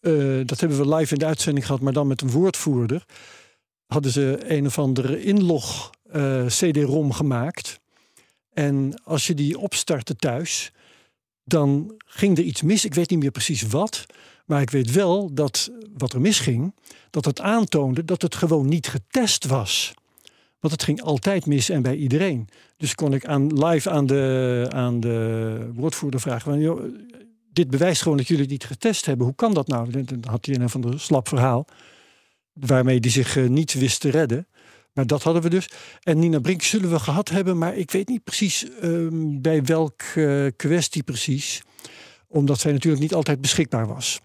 eh, dat hebben we live in de uitzending gehad, maar dan met een woordvoerder. Hadden ze een of andere inlog eh, CD-ROM gemaakt. En als je die opstartte thuis, dan ging er iets mis. Ik weet niet meer precies wat. Maar ik weet wel dat wat er misging, dat het aantoonde dat het gewoon niet getest was. Want het ging altijd mis en bij iedereen. Dus kon ik aan, live aan de, aan de woordvoerder vragen: van, Dit bewijst gewoon dat jullie het niet getest hebben. Hoe kan dat nou? Dan had hij een van de slap verhaal. Waarmee hij zich eh, niet wist te redden. Maar dat hadden we dus. En Nina Brink zullen we gehad hebben, maar ik weet niet precies ehm, bij welke kwestie precies. Omdat zij natuurlijk niet altijd beschikbaar was.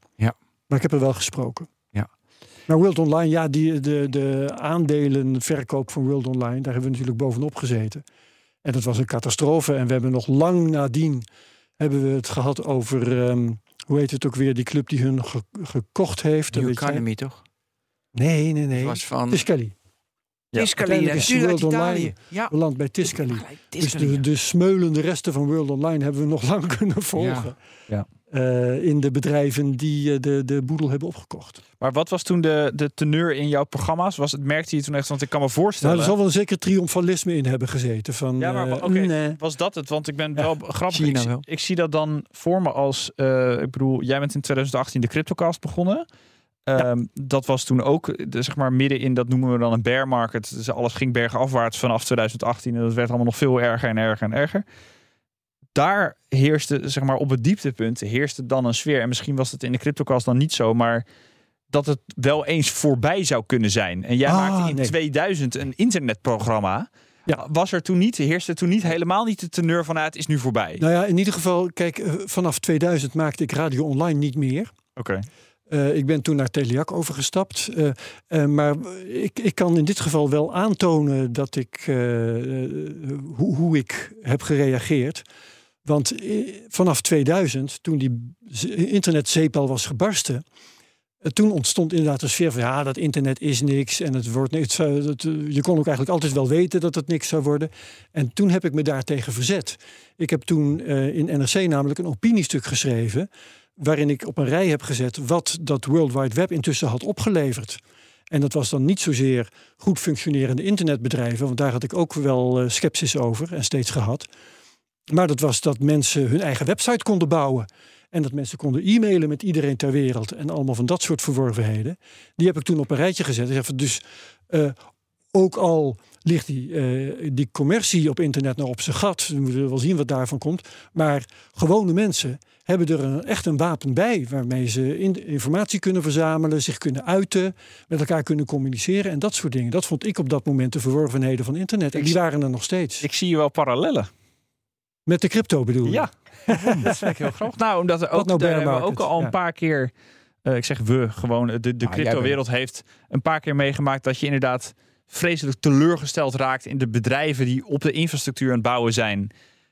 Ja. Maar ik heb er wel gesproken. Ja. Maar World Online, ja, die, de, de aandelenverkoop van World Online, daar hebben we natuurlijk bovenop gezeten. En dat was een catastrofe. En we hebben nog lang nadien hebben we het gehad over, ehm, hoe heet het ook weer, die club die hun ge- gekocht heeft. New jij? Economy, toch? Nee, nee, nee. Het was van Tiscali. Tiscali, uiteindelijk is World. Online Ja, Beland bij Tiscali. Dus Tiscali, de, ja. de smeulende resten van World Online hebben we nog lang kunnen volgen. Ja. Eh, in de bedrijven die eh, de, de boedel hebben opgekocht. Maar wat was toen de, de teneur in jouw programma's? Was het, merkte je toen echt, want ik kan me Nou, voorstellen... er zal wel een zeker triomfalisme in hebben gezeten. Van, Ja, maar eh, nee. was dat het? Want ik ben Ja, wel grappig. China ik, zie- wel. ik zie dat dan voor me als, eh, ik bedoel, jij bent in 2018 de CryptoCast begonnen. Ehm, Dat was toen ook, de, zeg maar, midden in, dat noemen we dan een bear market. Dus alles ging bergafwaarts vanaf 2018 en dat werd allemaal nog veel erger en erger en erger. Daar heerste, zeg maar, op het dieptepunt heerste dan een sfeer. En misschien was het in de CryptoCast dan niet zo, maar dat het wel eens voorbij zou kunnen zijn. En jij Ah, maakte in nee. 2000 een internetprogramma. Ja. Was er toen niet, heerste toen niet helemaal niet de teneur van ah, het is nu voorbij? Nou ja, in ieder geval, kijk, eh, vanaf 2000 maakte ik radio online niet meer. Oké. Eh, ik ben toen naar Teliak overgestapt. eh, maar ik, ik kan in dit geval wel aantonen dat ik, hoe, hoe ik heb gereageerd. Want eh, vanaf 2000, toen die internetzeepel was gebarsten. eh, toen ontstond inderdaad een sfeer van ja, dat internet is niks. En het wordt niks. eh, je kon ook eigenlijk altijd wel weten dat het niks zou worden. En toen heb ik me daartegen verzet. Ik heb toen in NRC namelijk een opiniestuk geschreven waarin ik op een rij heb gezet wat dat World Wide Web intussen had opgeleverd. En dat was dan niet zozeer goed functionerende internetbedrijven, want daar had ik ook wel eh, sceptisch over en steeds gehad. Maar dat was dat mensen hun eigen website konden bouwen. En dat mensen konden e-mailen met iedereen ter wereld. En allemaal van dat soort verworvenheden. Die heb ik toen op een rijtje gezet. Dus eh, ook al ligt die, eh, die commercie op internet nog op zijn gat. We moeten wel zien wat daarvan komt. Maar gewone mensen hebben er een, echt een wapen bij. Waarmee ze in, informatie kunnen verzamelen, zich kunnen uiten, met elkaar kunnen communiceren en dat soort dingen. Dat vond ik op dat moment de verworvenheden van internet. En die waren er nog steeds. Ik zie je wel parallellen. Met de crypto bedoel je? Ja, dat vind ik heel grappig. Nou, omdat er ook, nou we ook al een Ja. paar keer, eh, ik zeg we, gewoon de, de jij crypto-wereld heeft een paar keer meegemaakt dat je inderdaad vreselijk teleurgesteld raakt in de bedrijven die op de infrastructuur aan het bouwen zijn.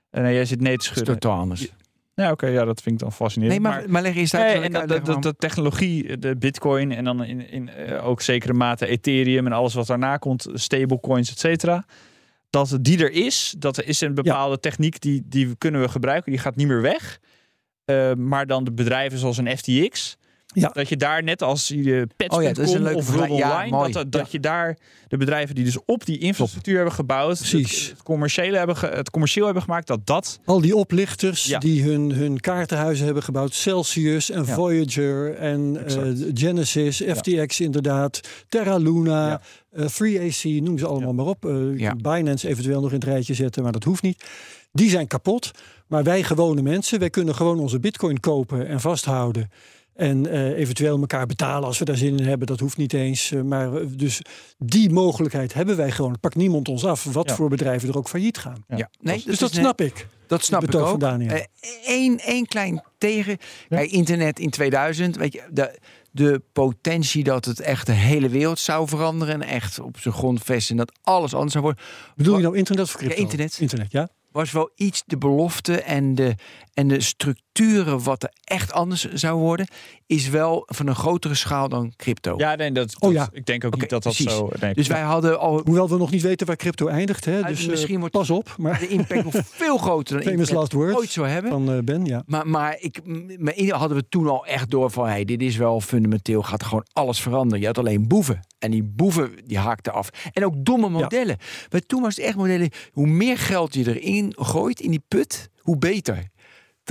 En eh, jij zit nee te Dat is schudden. totaal anders. Ja, oké, ja, dat vind ik dan fascinerend. Nee, maar, maar leg eens uit. En dat, dat, dat, waarom? de technologie, de bitcoin en dan in, in eh, ook zekere mate Ethereum en alles wat daarna komt, stablecoins, et cetera. Dat die er is, dat er is een bepaalde techniek die, die kunnen we gebruiken, die gaat niet meer weg. Eh, maar dan de bedrijven zoals een FTX, Ja. dat je daar net als je pets.com Oh ja, dat is een leuke of ja, Online, dat, dat, je daar de bedrijven die dus op die infrastructuur hebben gebouwd, Precies. Het, het commerciële hebben ge- het commercieel hebben gemaakt, dat dat Al die oplichters die hun, hun kaartenhuizen hebben gebouwd. Celsius en. Voyager en eh. Genesis, FTX inderdaad. Terra Luna, Ja. eh, 3AC, noem ze allemaal maar op. Eh. Binance eventueel nog in het rijtje zetten, maar dat hoeft niet. Die zijn kapot. Maar wij gewone mensen, wij kunnen gewoon onze bitcoin kopen en vasthouden. En eh, eventueel elkaar betalen als we daar zin in hebben. Dat hoeft niet eens. eh, maar eh, dus die mogelijkheid hebben wij gewoon. Het Pakt niemand ons af. Wat Ja. voor bedrijven er ook failliet gaan. Ja. Nee, dus dat snap ik. Dat snap ik ook. Eén één klein tegen. Kijk, internet in 2000, weet je, de, de potentie dat het echt de hele wereld zou veranderen. En echt op zijn grondvest en dat alles anders zou worden. Bedoel je nou internet of Ja, crypto? internet. Internet, ja. Was wel iets de belofte en de, en de structuren wat er echt anders zou worden. Is wel van een grotere schaal dan crypto. Ja, nee, dat, Oh dat- ja. ik denk ook niet dat dat precies. zo... Nee. Dus wij hadden al Hoewel we nog niet weten waar crypto eindigt. Hè? Dus misschien eh, wordt- pas op. Maar de impact nog veel groter dan famous last words ooit zou hebben. van eh, Ben, ja. Maar, maar, ik, maar in- hadden we toen al echt door van... Hey, dit is wel fundamenteel, gaat er gewoon alles veranderen. Je had alleen boeven. En die boeven die haakten af. En ook domme modellen. Maar toen was het echt modellen... hoe meer geld je erin gooit in die put, hoe beter.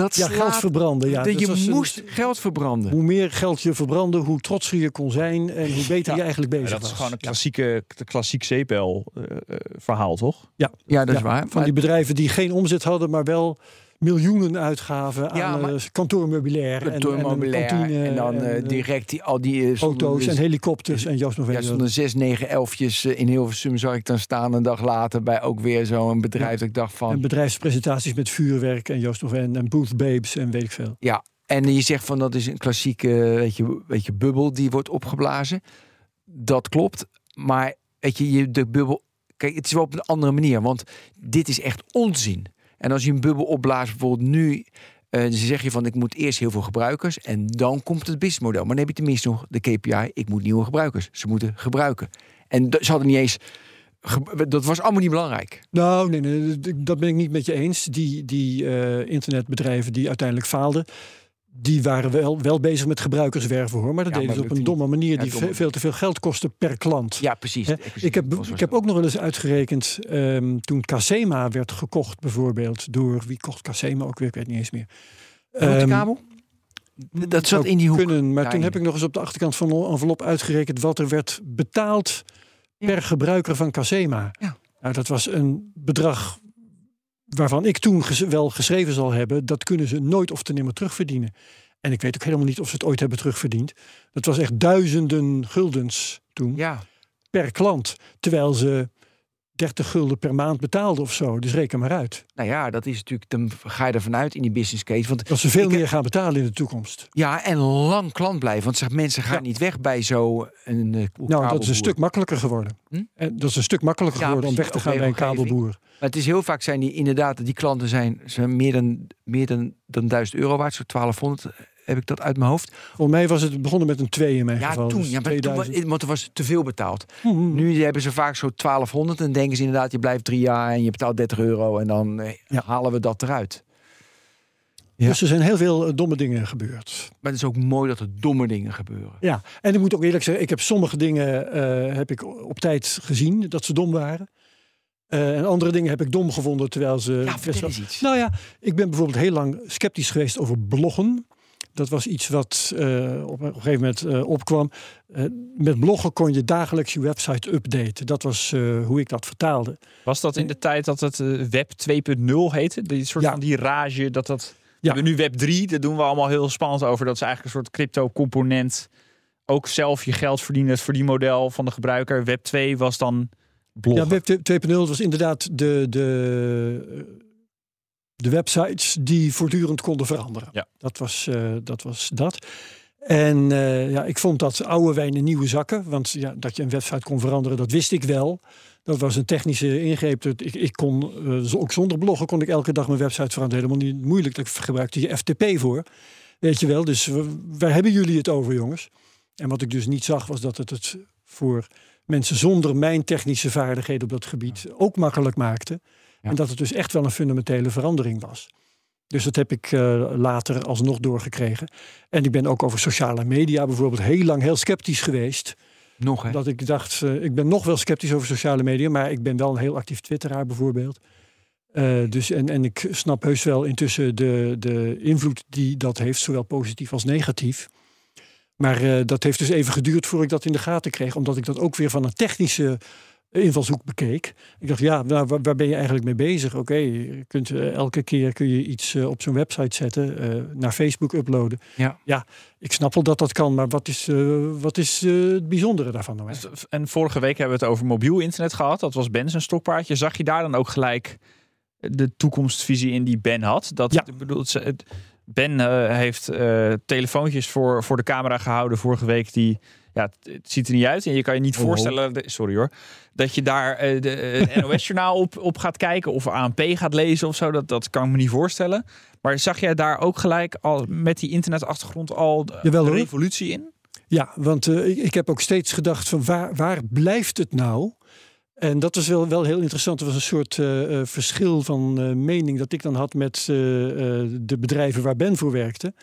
Dat Ja, geld verbranden. Ja. dat Dat je was een- moest geld verbranden. Hoe meer geld je verbrandde, hoe trotser je kon zijn en hoe beter je eigenlijk bezig Ja, dat is was. gewoon een Ja. klassieke, de klassiek zeepbel eh, eh, verhaal, toch? Ja, dat is Ja, waar. Van Maar- die bedrijven die geen omzet hadden, maar wel miljoenen uitgaven Ja, aan maar- eh, kantoormeubilair. en- en, kantine en dan eh, en, eh, direct die, al die auto's en helikopters en Joost nog Ja, stonden zes, negen elfjes in Hilversum zag ik dan staan een dag later bij ook weer zo'n bedrijf. Dat ik dacht van, En bedrijfspresentaties met vuurwerk en Joost nog en, en booth babes en weet ik veel. Ja, en je zegt van dat is een klassieke weet je, weet je, bubbel die wordt opgeblazen. Dat klopt. Maar weet je, je, de bubbel. Kijk, het is wel op een andere manier. Want dit is echt onzin. En als je een bubbel opblaast, bijvoorbeeld nu. eh, dan zeg je van ik moet eerst heel veel gebruikers. En dan komt het businessmodel. Maar dan heb je tenminste nog de KPI. Ik moet nieuwe gebruikers. Ze moeten gebruiken. En ze hadden niet eens. Dat was allemaal niet belangrijk. Nou, nee, nee, dat ben ik niet met je eens. Die, die eh, internetbedrijven die uiteindelijk faalden, die waren wel, wel bezig met gebruikerswerven hoor. Maar dat Ja, deden ze op een domme manier die veel te veel geld kostte per klant. Ja, precies. Ik heb, ik heb ook nog wel eens uitgerekend, ehm, toen Casema werd gekocht bijvoorbeeld, door wie kocht Casema ook weer, ik weet niet eens meer. Ehm, kabel? Dat zat in die hoek. Kunnen, maar toen heb ik nog eens op de achterkant van een envelop uitgerekend wat er werd betaald per gebruiker van Casema. Ja. Nou, dat was een bedrag waarvan ik toen ges- wel geschreven zal hebben, dat kunnen ze nooit of te nimmer terugverdienen. En ik weet ook helemaal niet of ze het ooit hebben terugverdiend. Dat was echt duizenden guldens toen Ja. per klant. Terwijl ze 30 gulden per maand betaalden of zo. Dus reken maar uit. Nou ja, dat is natuurlijk, dan ga je ervan uit in die business case. Want Dat ze veel meer gaan betalen in de toekomst. ja, en lang klant blijven. Want zeg, mensen gaan Ja. niet weg bij zo'n een, eh, Nou, dat is een stuk makkelijker geworden. Hm? En dat is een stuk makkelijker Ja, geworden om weg te gaan bij een kabelboer. Maar het is heel vaak zijn die inderdaad, die klanten zijn, zijn meer, dan, meer dan, dan 1000 euro waard. Zo 1200 heb ik dat uit mijn hoofd. Volgens mij was het begonnen met een 2 in mijn Ja, geval. toen, dus ja, maar toen, 2000. wa- want er was te veel betaald. Mhm. Nu hebben ze vaak zo 1200 en denken ze inderdaad, je blijft drie jaar en je betaalt 30 euro en dan eh, Ja. halen we dat eruit. Ja. Dus er zijn heel veel eh, domme dingen gebeurd. Maar het is ook mooi dat er domme dingen gebeuren. Ja, en ik moet ook eerlijk zeggen, ik heb sommige dingen eh, heb ik op tijd gezien dat ze dom waren. En andere dingen heb ik dom gevonden terwijl ze. Ja, vertel eens iets. Nou ja, ik ben bijvoorbeeld heel lang sceptisch geweest over bloggen. Dat was iets wat eh, op een gegeven moment eh, opkwam. Eh, met bloggen kon je dagelijks je website updaten. Dat was hoe ik dat vertaalde. Was dat in de tijd dat het Web 2.0 heette? Die soort Ja. van die rage dat dat... We Ja. hebben nu Web 3, daar doen we allemaal heel spannend over. Dat is eigenlijk een soort crypto-component. Ook zelf je geld verdienen, het verdienmodel van de gebruiker. Web 2 was dan bloggen. Ja, Web 2.0 was inderdaad de, de, de websites die voortdurend konden veranderen. Ja. Dat, was, eh, dat was dat. En eh, ja, ik vond dat oude wijn in nieuwe zakken. Want ja, dat je een website kon veranderen, dat wist ik wel. Dat was een technische ingreep. Ik, ik kon, eh, ook zonder bloggen kon ik elke dag mijn website veranderen. Helemaal niet moeilijk. Daar gebruikte je FTP voor. Weet je wel. Dus w- waar hebben jullie het over, jongens? En wat ik dus niet zag, was dat het het voor mensen zonder mijn technische vaardigheden op dat gebied ook makkelijk maakte. En dat het dus echt wel een fundamentele verandering was. Dus dat heb ik eh, later alsnog doorgekregen. En ik ben ook over sociale media bijvoorbeeld heel lang heel sceptisch geweest. Nog hè? Dat ik dacht, eh, ik ben nog wel sceptisch over sociale media, maar ik ben wel een heel actief twitteraar bijvoorbeeld. Eh, dus en, en ik snap heus wel intussen de, de invloed die dat heeft, zowel positief als negatief. Maar dat heeft dus even geduurd voor ik dat in de gaten kreeg, omdat ik dat ook weer van een technische invalshoek bekeek. Ik dacht, ja, nou, waar, waar ben je eigenlijk mee bezig? Oké, kunt eh, elke keer kun je iets eh, op zo'n website zetten, eh, naar Facebook uploaden. Ja. ja, ik snap wel dat dat kan, maar wat is, wat is het bijzondere daarvan nou? En vorige week hebben we het over mobiel internet gehad. Dat was Ben zijn stokpaardje. Zag je daar dan ook gelijk de toekomstvisie in die Ben had? Dat, Ja. ik bedoel, Ben heeft telefoontjes voor, voor de camera gehouden vorige week die ja, het, het ziet er niet uit. En je kan je niet Oh, oh. voorstellen, de- sorry hoor, dat je daar eh, de eh, NOS-journaal op, op gaat kijken of ANP gaat lezen of zo. Dat, dat kan ik me niet voorstellen. Maar zag jij daar ook gelijk al met die internetachtergrond al de, Jawel, de hoor. revolutie in? Ja, want eh, ik, ik heb ook steeds gedacht van waar, waar blijft het nou? En dat was wel, wel heel interessant. Er was een soort verschil van mening dat ik dan had met de bedrijven waar Ben voor werkte.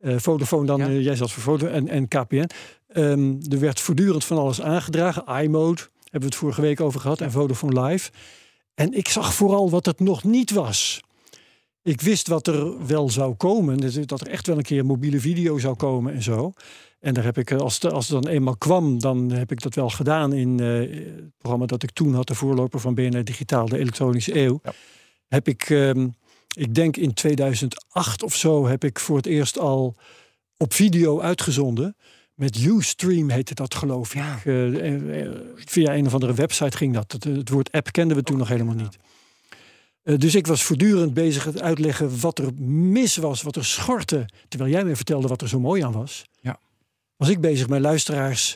Vodafone dan, Ja. jij zat voor Vodafone en, en KPN. Ehm, er werd voortdurend van alles aangedragen. iMode hebben we het vorige week over gehad en Vodafone Live. En ik zag vooral wat het nog niet was. Ik wist wat er wel zou komen. dus Dat er echt wel een keer mobiele video zou komen en zo. En daar heb ik, eh, als het, als het dan eenmaal kwam, dan heb ik dat wel gedaan in eh, het programma dat ik toen had, de voorloper van BNR Digitaal, de elektronische eeuw. Ja. Heb ik, ehm, ik denk in 2008 of zo, heb ik voor het eerst al op video uitgezonden. Met Ustream heette dat, geloof ik. Ja. Eh, eh, via een of andere website ging dat. Het, het woord app kenden we toen nog helemaal niet. Eh, dus ik was voortdurend bezig het uitleggen wat er mis was, wat er schortte. Terwijl jij me vertelde wat er zo mooi aan was. Ja. Was ik bezig mijn luisteraars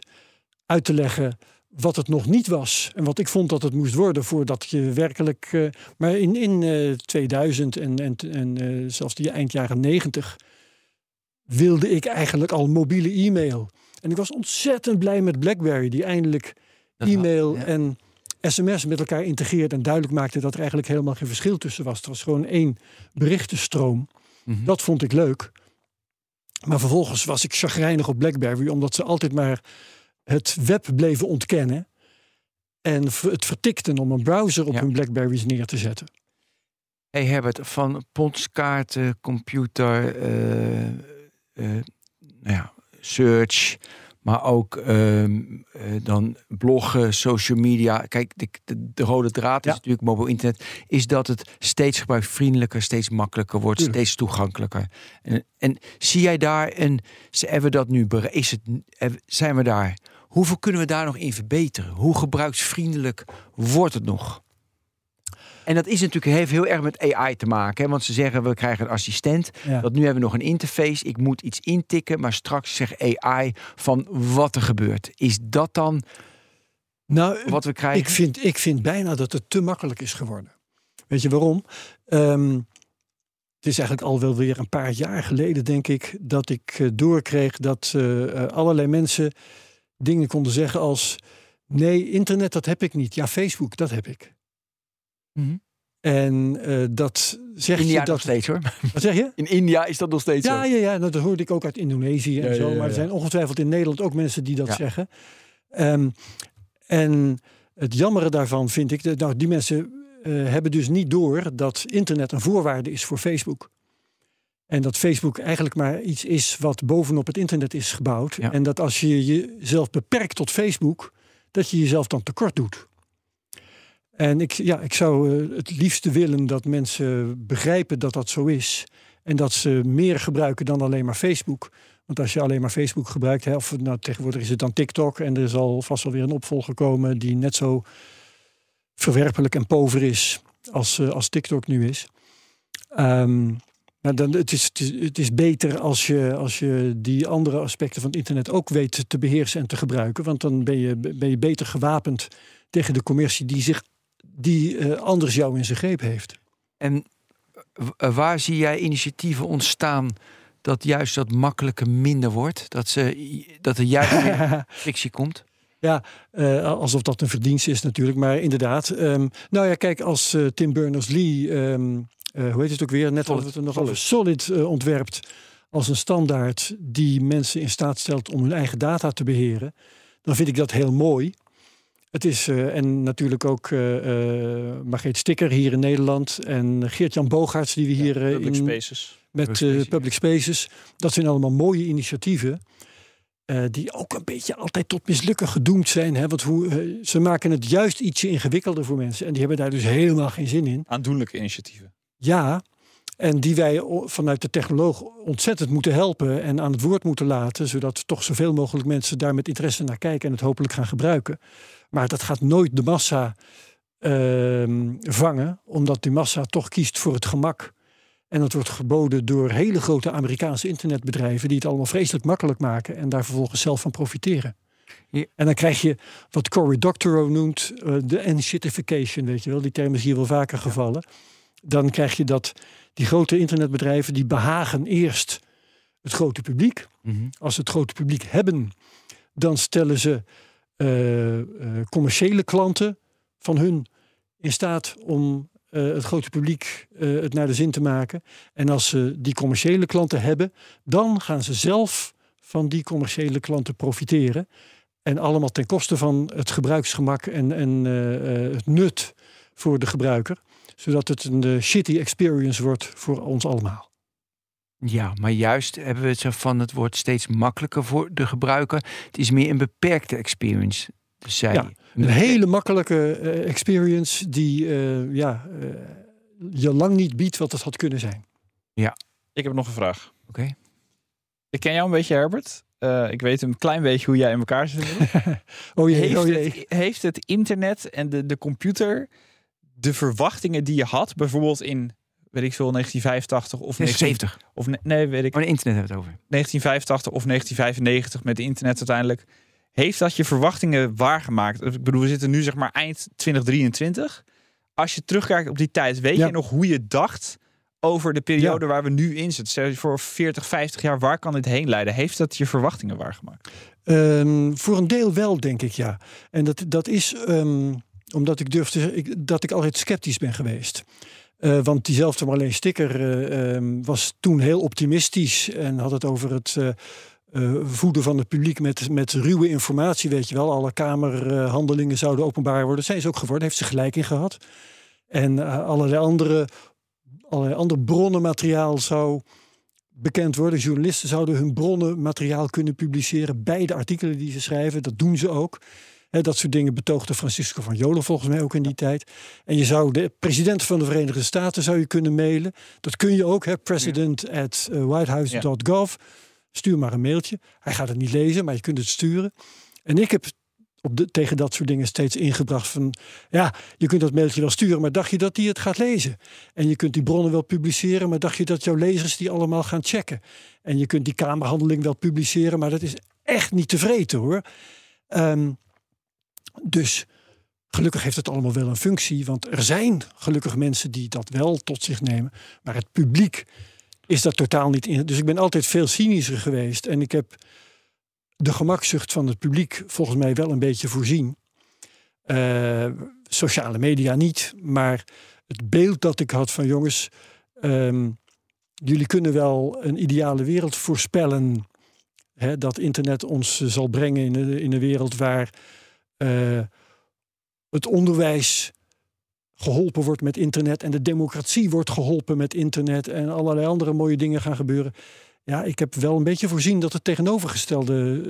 uit te leggen wat het nog niet was. En wat ik vond dat het moest worden voordat je werkelijk... eh, maar in, in eh, 2000 en, en, en eh, zelfs die eind jaren 90 wilde ik eigenlijk al mobiele e-mail. En ik was ontzettend blij met BlackBerry, die eindelijk e-mail ja. en sms met elkaar integreerde en duidelijk maakte dat er eigenlijk helemaal geen verschil tussen was. Het was gewoon één berichtenstroom. Mhm. Dat vond ik leuk. Maar vervolgens was ik chagrijnig op BlackBerry, omdat ze altijd maar het web bleven ontkennen. En het vertikten om een browser op Ja. hun Blackberries neer te zetten. Hey Herbert, van ponskaarten, computer, eh, nou ja, search, maar ook ehm, eh, dan bloggen, social media. Kijk, de, de, de rode draad is Ja. natuurlijk mobiel internet, is dat het steeds gebruiksvriendelijker, steeds makkelijker wordt, Tuurlijk. steeds toegankelijker. En, en zie jij daar een, hebben we dat nu, is het, eh, zijn we daar? Hoeveel kunnen we daar nog in verbeteren? Hoe gebruiksvriendelijk wordt het nog? En dat is natuurlijk heeft heel erg met AI te maken. Hè? Want ze zeggen we krijgen een assistent. Ja. Dat nu hebben we nog een interface. Ik moet iets intikken. Maar straks zegt AI van wat er gebeurt. Is dat dan Nou, wat we krijgen? ik vind, ik vind bijna dat het te makkelijk is geworden. Weet je waarom? Ehm, het is eigenlijk al wel weer een paar jaar geleden, denk ik, dat ik eh, doorkreeg dat eh, eh, allerlei mensen dingen konden zeggen als: nee, internet dat heb ik niet. Ja, Facebook dat heb ik. Mhm. En eh, dat zeg India je nog dat. steeds hoor. Wat zeg je? In India is dat nog steeds Ja, zo. ja, ja nou, dat hoorde ik ook uit Indonesië en Ja, zo. ja, ja, Maar er zijn ongetwijfeld in Nederland ook mensen die dat Ja. zeggen. Ehm, en het jammere daarvan vind ik, dat- nou, die mensen eh, hebben dus niet door dat internet een voorwaarde is voor Facebook. En dat Facebook eigenlijk maar iets is wat bovenop het internet is gebouwd. Ja. En dat als je jezelf beperkt tot Facebook, dat je jezelf dan tekort doet. En ik, ja, ik zou eh, het liefste willen dat mensen begrijpen dat dat zo is. En dat ze meer gebruiken dan alleen maar Facebook. Want als je alleen maar Facebook gebruikt, hè, of nou, tegenwoordig is het dan TikTok. En er zal vast wel weer een opvolger komen die net zo verwerpelijk en pover is als, eh, als TikTok nu is. Ehm, maar dan, het, is, het, is, het is beter als je, als je die andere aspecten van het internet ook weet te beheersen en te gebruiken. Want dan ben je, ben je beter gewapend tegen de commercie die, zich, die eh, anders jou in zijn greep heeft. En w- waar zie jij initiatieven ontstaan dat juist dat makkelijke minder wordt? Dat, ze, dat er juist meer frictie komt? Ja, eh, alsof dat een verdienst is natuurlijk, maar inderdaad. ehm, nou ja, kijk, als eh, Tim Berners-Lee, ehm, eh, hoe heet het ook weer? Net hadden we het er nog over, Solid eh, ontwerpt als een standaard die mensen in staat stelt om hun eigen data te beheren, dan vind ik dat heel mooi. Het is, eh, en natuurlijk ook eh eh Margreet Stikker hier in Nederland en Geert-Jan Bogaerts die we hier eh, Public in, Spaces. met Public eh, Spaces, Public Spaces. Dat zijn allemaal mooie initiatieven. eh, die ook een beetje altijd tot mislukken gedoemd zijn. Hè? Want hoe, ze maken het juist ietsje ingewikkelder voor mensen. En die hebben daar dus helemaal geen zin in. Aandoenlijke initiatieven. Ja, en die wij vanuit de technoloog ontzettend moeten helpen en aan het woord moeten laten. Zodat toch zoveel mogelijk mensen daar met interesse naar kijken en het hopelijk gaan gebruiken. Maar dat gaat nooit de massa ehm, vangen, omdat die massa toch kiest voor het gemak. En dat wordt geboden door hele grote Amerikaanse internetbedrijven die het allemaal vreselijk makkelijk maken en daar vervolgens zelf van profiteren. Ja. En dan krijg je wat Cory Doctorow noemt eh, de enshittification, weet je wel. Die term is hier wel vaker gevallen. Dan krijg je dat die grote internetbedrijven die behagen eerst het grote publiek. Mhm. Als ze het grote publiek hebben, dan stellen ze commerciële klanten van hun in staat om eh, het grote publiek eh, het naar de zin te maken. En als ze die commerciële klanten hebben, dan gaan ze zelf van die commerciële klanten profiteren. En allemaal ten koste van het gebruiksgemak en, en eh, eh, het nut voor de gebruiker. Zodat het een eh, shitty experience wordt voor ons allemaal. Ja, maar juist hebben we het zo van het wordt steeds makkelijker voor de gebruiker. Het is meer een beperkte experience. Dus zij, Ja, Een hele makkelijke eh, experience die eh, ja, eh, je lang niet biedt wat het had kunnen zijn. Ik heb nog een vraag. Oké. Ik ken jou een beetje, Herbert. Eh, ik weet een klein beetje hoe jij in elkaar zit. Oh jee, heeft, oh jee. het, heeft het internet en de, de computer de verwachtingen die je had, bijvoorbeeld in, weet ik veel, 1985 of 19, 70. of ne- nee, weet ik, Maar internet hebben we het over. 1985 of 1995 met internet uiteindelijk. Heeft dat je verwachtingen waargemaakt? Ik bedoel, we zitten nu zeg maar eind 2023. Als je terugkijkt op die tijd, weet Ja. je nog hoe je dacht over de periode waar we nu in zitten? Stel je voor 40, 50 jaar, waar kan dit heen leiden? Heeft dat je verwachtingen waargemaakt? Ehm, voor een deel wel, denk ik, ja. En dat, dat is ehm, omdat ik durf te zeggen ik, dat ik altijd sceptisch ben geweest. Eh, want diezelfde Marleen Sticker eh, ehm, was toen heel optimistisch en had het over het eh, voeden van het publiek met, met ruwe informatie. Weet je wel, alle kamerhandelingen zouden openbaar worden. Zijn ze ook geworden, heeft ze gelijk in gehad. En allerlei andere, allerlei ander bronnenmateriaal zou bekend worden. Journalisten zouden hun bronnenmateriaal kunnen publiceren bij de artikelen die ze schrijven. Dat doen ze ook. Dat soort dingen betoogde Francisco van Jolen volgens mij ook in die tijd. En je zou de president van de Verenigde Staten zou je kunnen mailen. Dat kun je ook, hè, president at eh, whitehouse.gov. Stuur maar een mailtje. Hij gaat het niet lezen, maar je kunt het sturen. En ik heb op de, tegen dat soort dingen steeds ingebracht van... ja, je kunt dat mailtje wel sturen, maar dacht je dat hij het gaat lezen? En je kunt die bronnen wel publiceren, maar dacht je dat jouw lezers die allemaal gaan checken? En je kunt die kamerhandeling wel publiceren, maar dat is echt niet tevreden hoor. Ehm, dus gelukkig heeft het allemaal wel een functie, want er zijn gelukkig mensen die dat wel tot zich nemen. Maar het publiek is daar totaal niet in. Dus ik ben altijd veel cynischer geweest en ik heb de gemakzucht van het publiek volgens mij wel een beetje voorzien. Eh, sociale media niet, maar het beeld dat ik had van jongens, ehm, jullie kunnen wel een ideale wereld voorspellen. Hè, dat internet ons eh, zal brengen in in een wereld waar eh, het onderwijs geholpen wordt met internet en de democratie wordt geholpen met internet en allerlei andere mooie dingen gaan gebeuren. Ja, ik heb wel een beetje voorzien dat het tegenovergestelde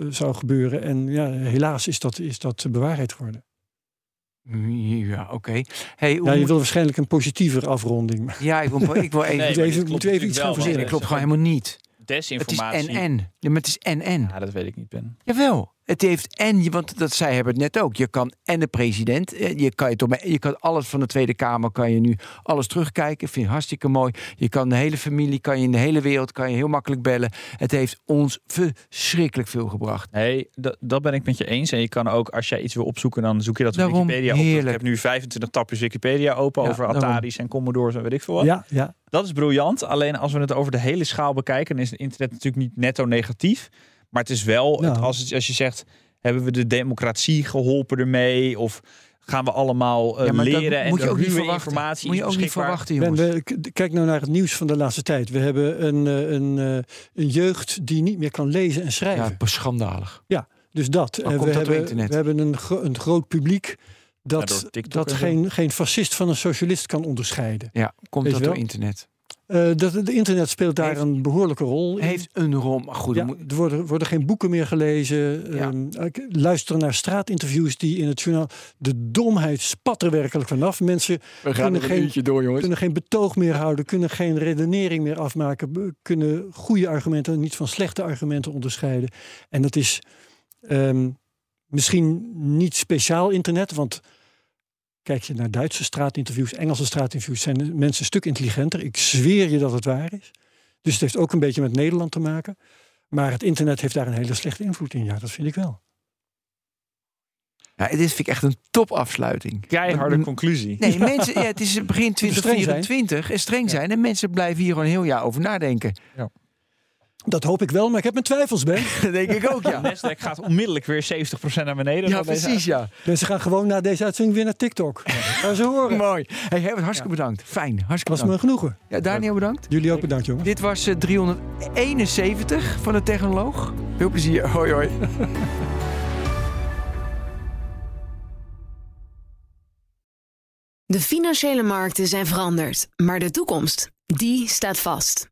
eh, zou gebeuren. En ja, helaas is dat, is dat bewaarheid geworden. Ja, oké. Hey, hoe Ja, je moet- wil waarschijnlijk een positievere afronding. ja, ik wil, ik wil even... Nee, moeten iets wel, gaan verzinnen? dat klopt gewoon helemaal niet. Het is Desinformatie. NN. Ja, maar het is NN. Ja, dat weet ik niet, Ben. Jawel. Het heeft en, want dat zei hebben het net ook. Je kan en de president, eh, je kan, je, toch, je kan alles van de Tweede Kamer, kan je nu alles terugkijken. Vind ik hartstikke mooi. Je kan de hele familie, kan je in de hele wereld, kan je heel makkelijk bellen. Het heeft ons verschrikkelijk veel gebracht. Nee, dat, dat ben ik met je eens. En je kan ook, als jij iets wil opzoeken, dan zoek je dat op Daarom, Wikipedia op. Ik heb nu 25 tapjes Wikipedia open Ja, over. Atari's en Commodores en weet ik veel wat. Ja, ja. Dat is briljant. Alleen als we het over de hele schaal bekijken, dan is het internet natuurlijk niet netto negatief. Maar het is wel, het- Nou. als, het, als je zegt, hebben we de democratie geholpen ermee? Of gaan we allemaal eh, Ja, leren en moet je ook niet verwachten. informatie Moet je ook niet verwachten, Ben, jongens. we, k- kijk nou naar het nieuws van de laatste tijd. We hebben een, eh, een, eh, een jeugd die niet meer kan lezen en schrijven. Ja, schandalig. Dus dat. Komt we, dat hebben, internet? we hebben een, gro- een groot publiek Ja, dat, dat geen, geen fascist van een socialist kan onderscheiden. Ja, komt Weet dat door internet? Eh dat, het internet speelt daar Heeft- een behoorlijke rol in. Heeft een rom. Maar goed, Ja, er worden, worden geen boeken meer gelezen. Ja. Ehm, ik luister naar straatinterviews die in het journaal. De domheid spat er werkelijk vanaf. Mensen we gaan er geen- door, jongens. kunnen geen betoog meer houden, kunnen geen redenering meer afmaken, kunnen goede argumenten niet van slechte argumenten onderscheiden. En dat is ehm, misschien niet speciaal internet, want Kijk je naar Duitse straatinterviews, Engelse straatinterviews, zijn de mensen een stuk intelligenter. Ik zweer je dat het waar is. Dus het heeft ook een beetje met Nederland te maken. Maar het internet heeft daar een hele slechte invloed in. Ja, dat vind ik wel. Ja, dit vind ik echt een topafsluiting. Keiharde conclusie. Nee, mensen, ja, het is begin streng zijn. 2024 en streng zijn. En mensen blijven hier gewoon een heel jaar over nadenken. Dat hoop ik wel, maar ik heb mijn twijfels, Ben. Dat denk ik ook, ja. Nasdaq gaat onmiddellijk weer 70% naar beneden. Ja, deze precies, ja. Mensen gaan gewoon na deze uitzending weer naar TikTok. Gaan ze horen. Mooi. Hey, Herbert, hartstikke bedankt. Fijn, hartstikke was me genoegen. Ja, Daniel, bedankt. Jullie ook bedankt, jongen. Dit was eh, 371 van de Technoloog. Veel plezier. Hoi, hoi. De financiële markten zijn veranderd, maar de toekomst, die staat vast.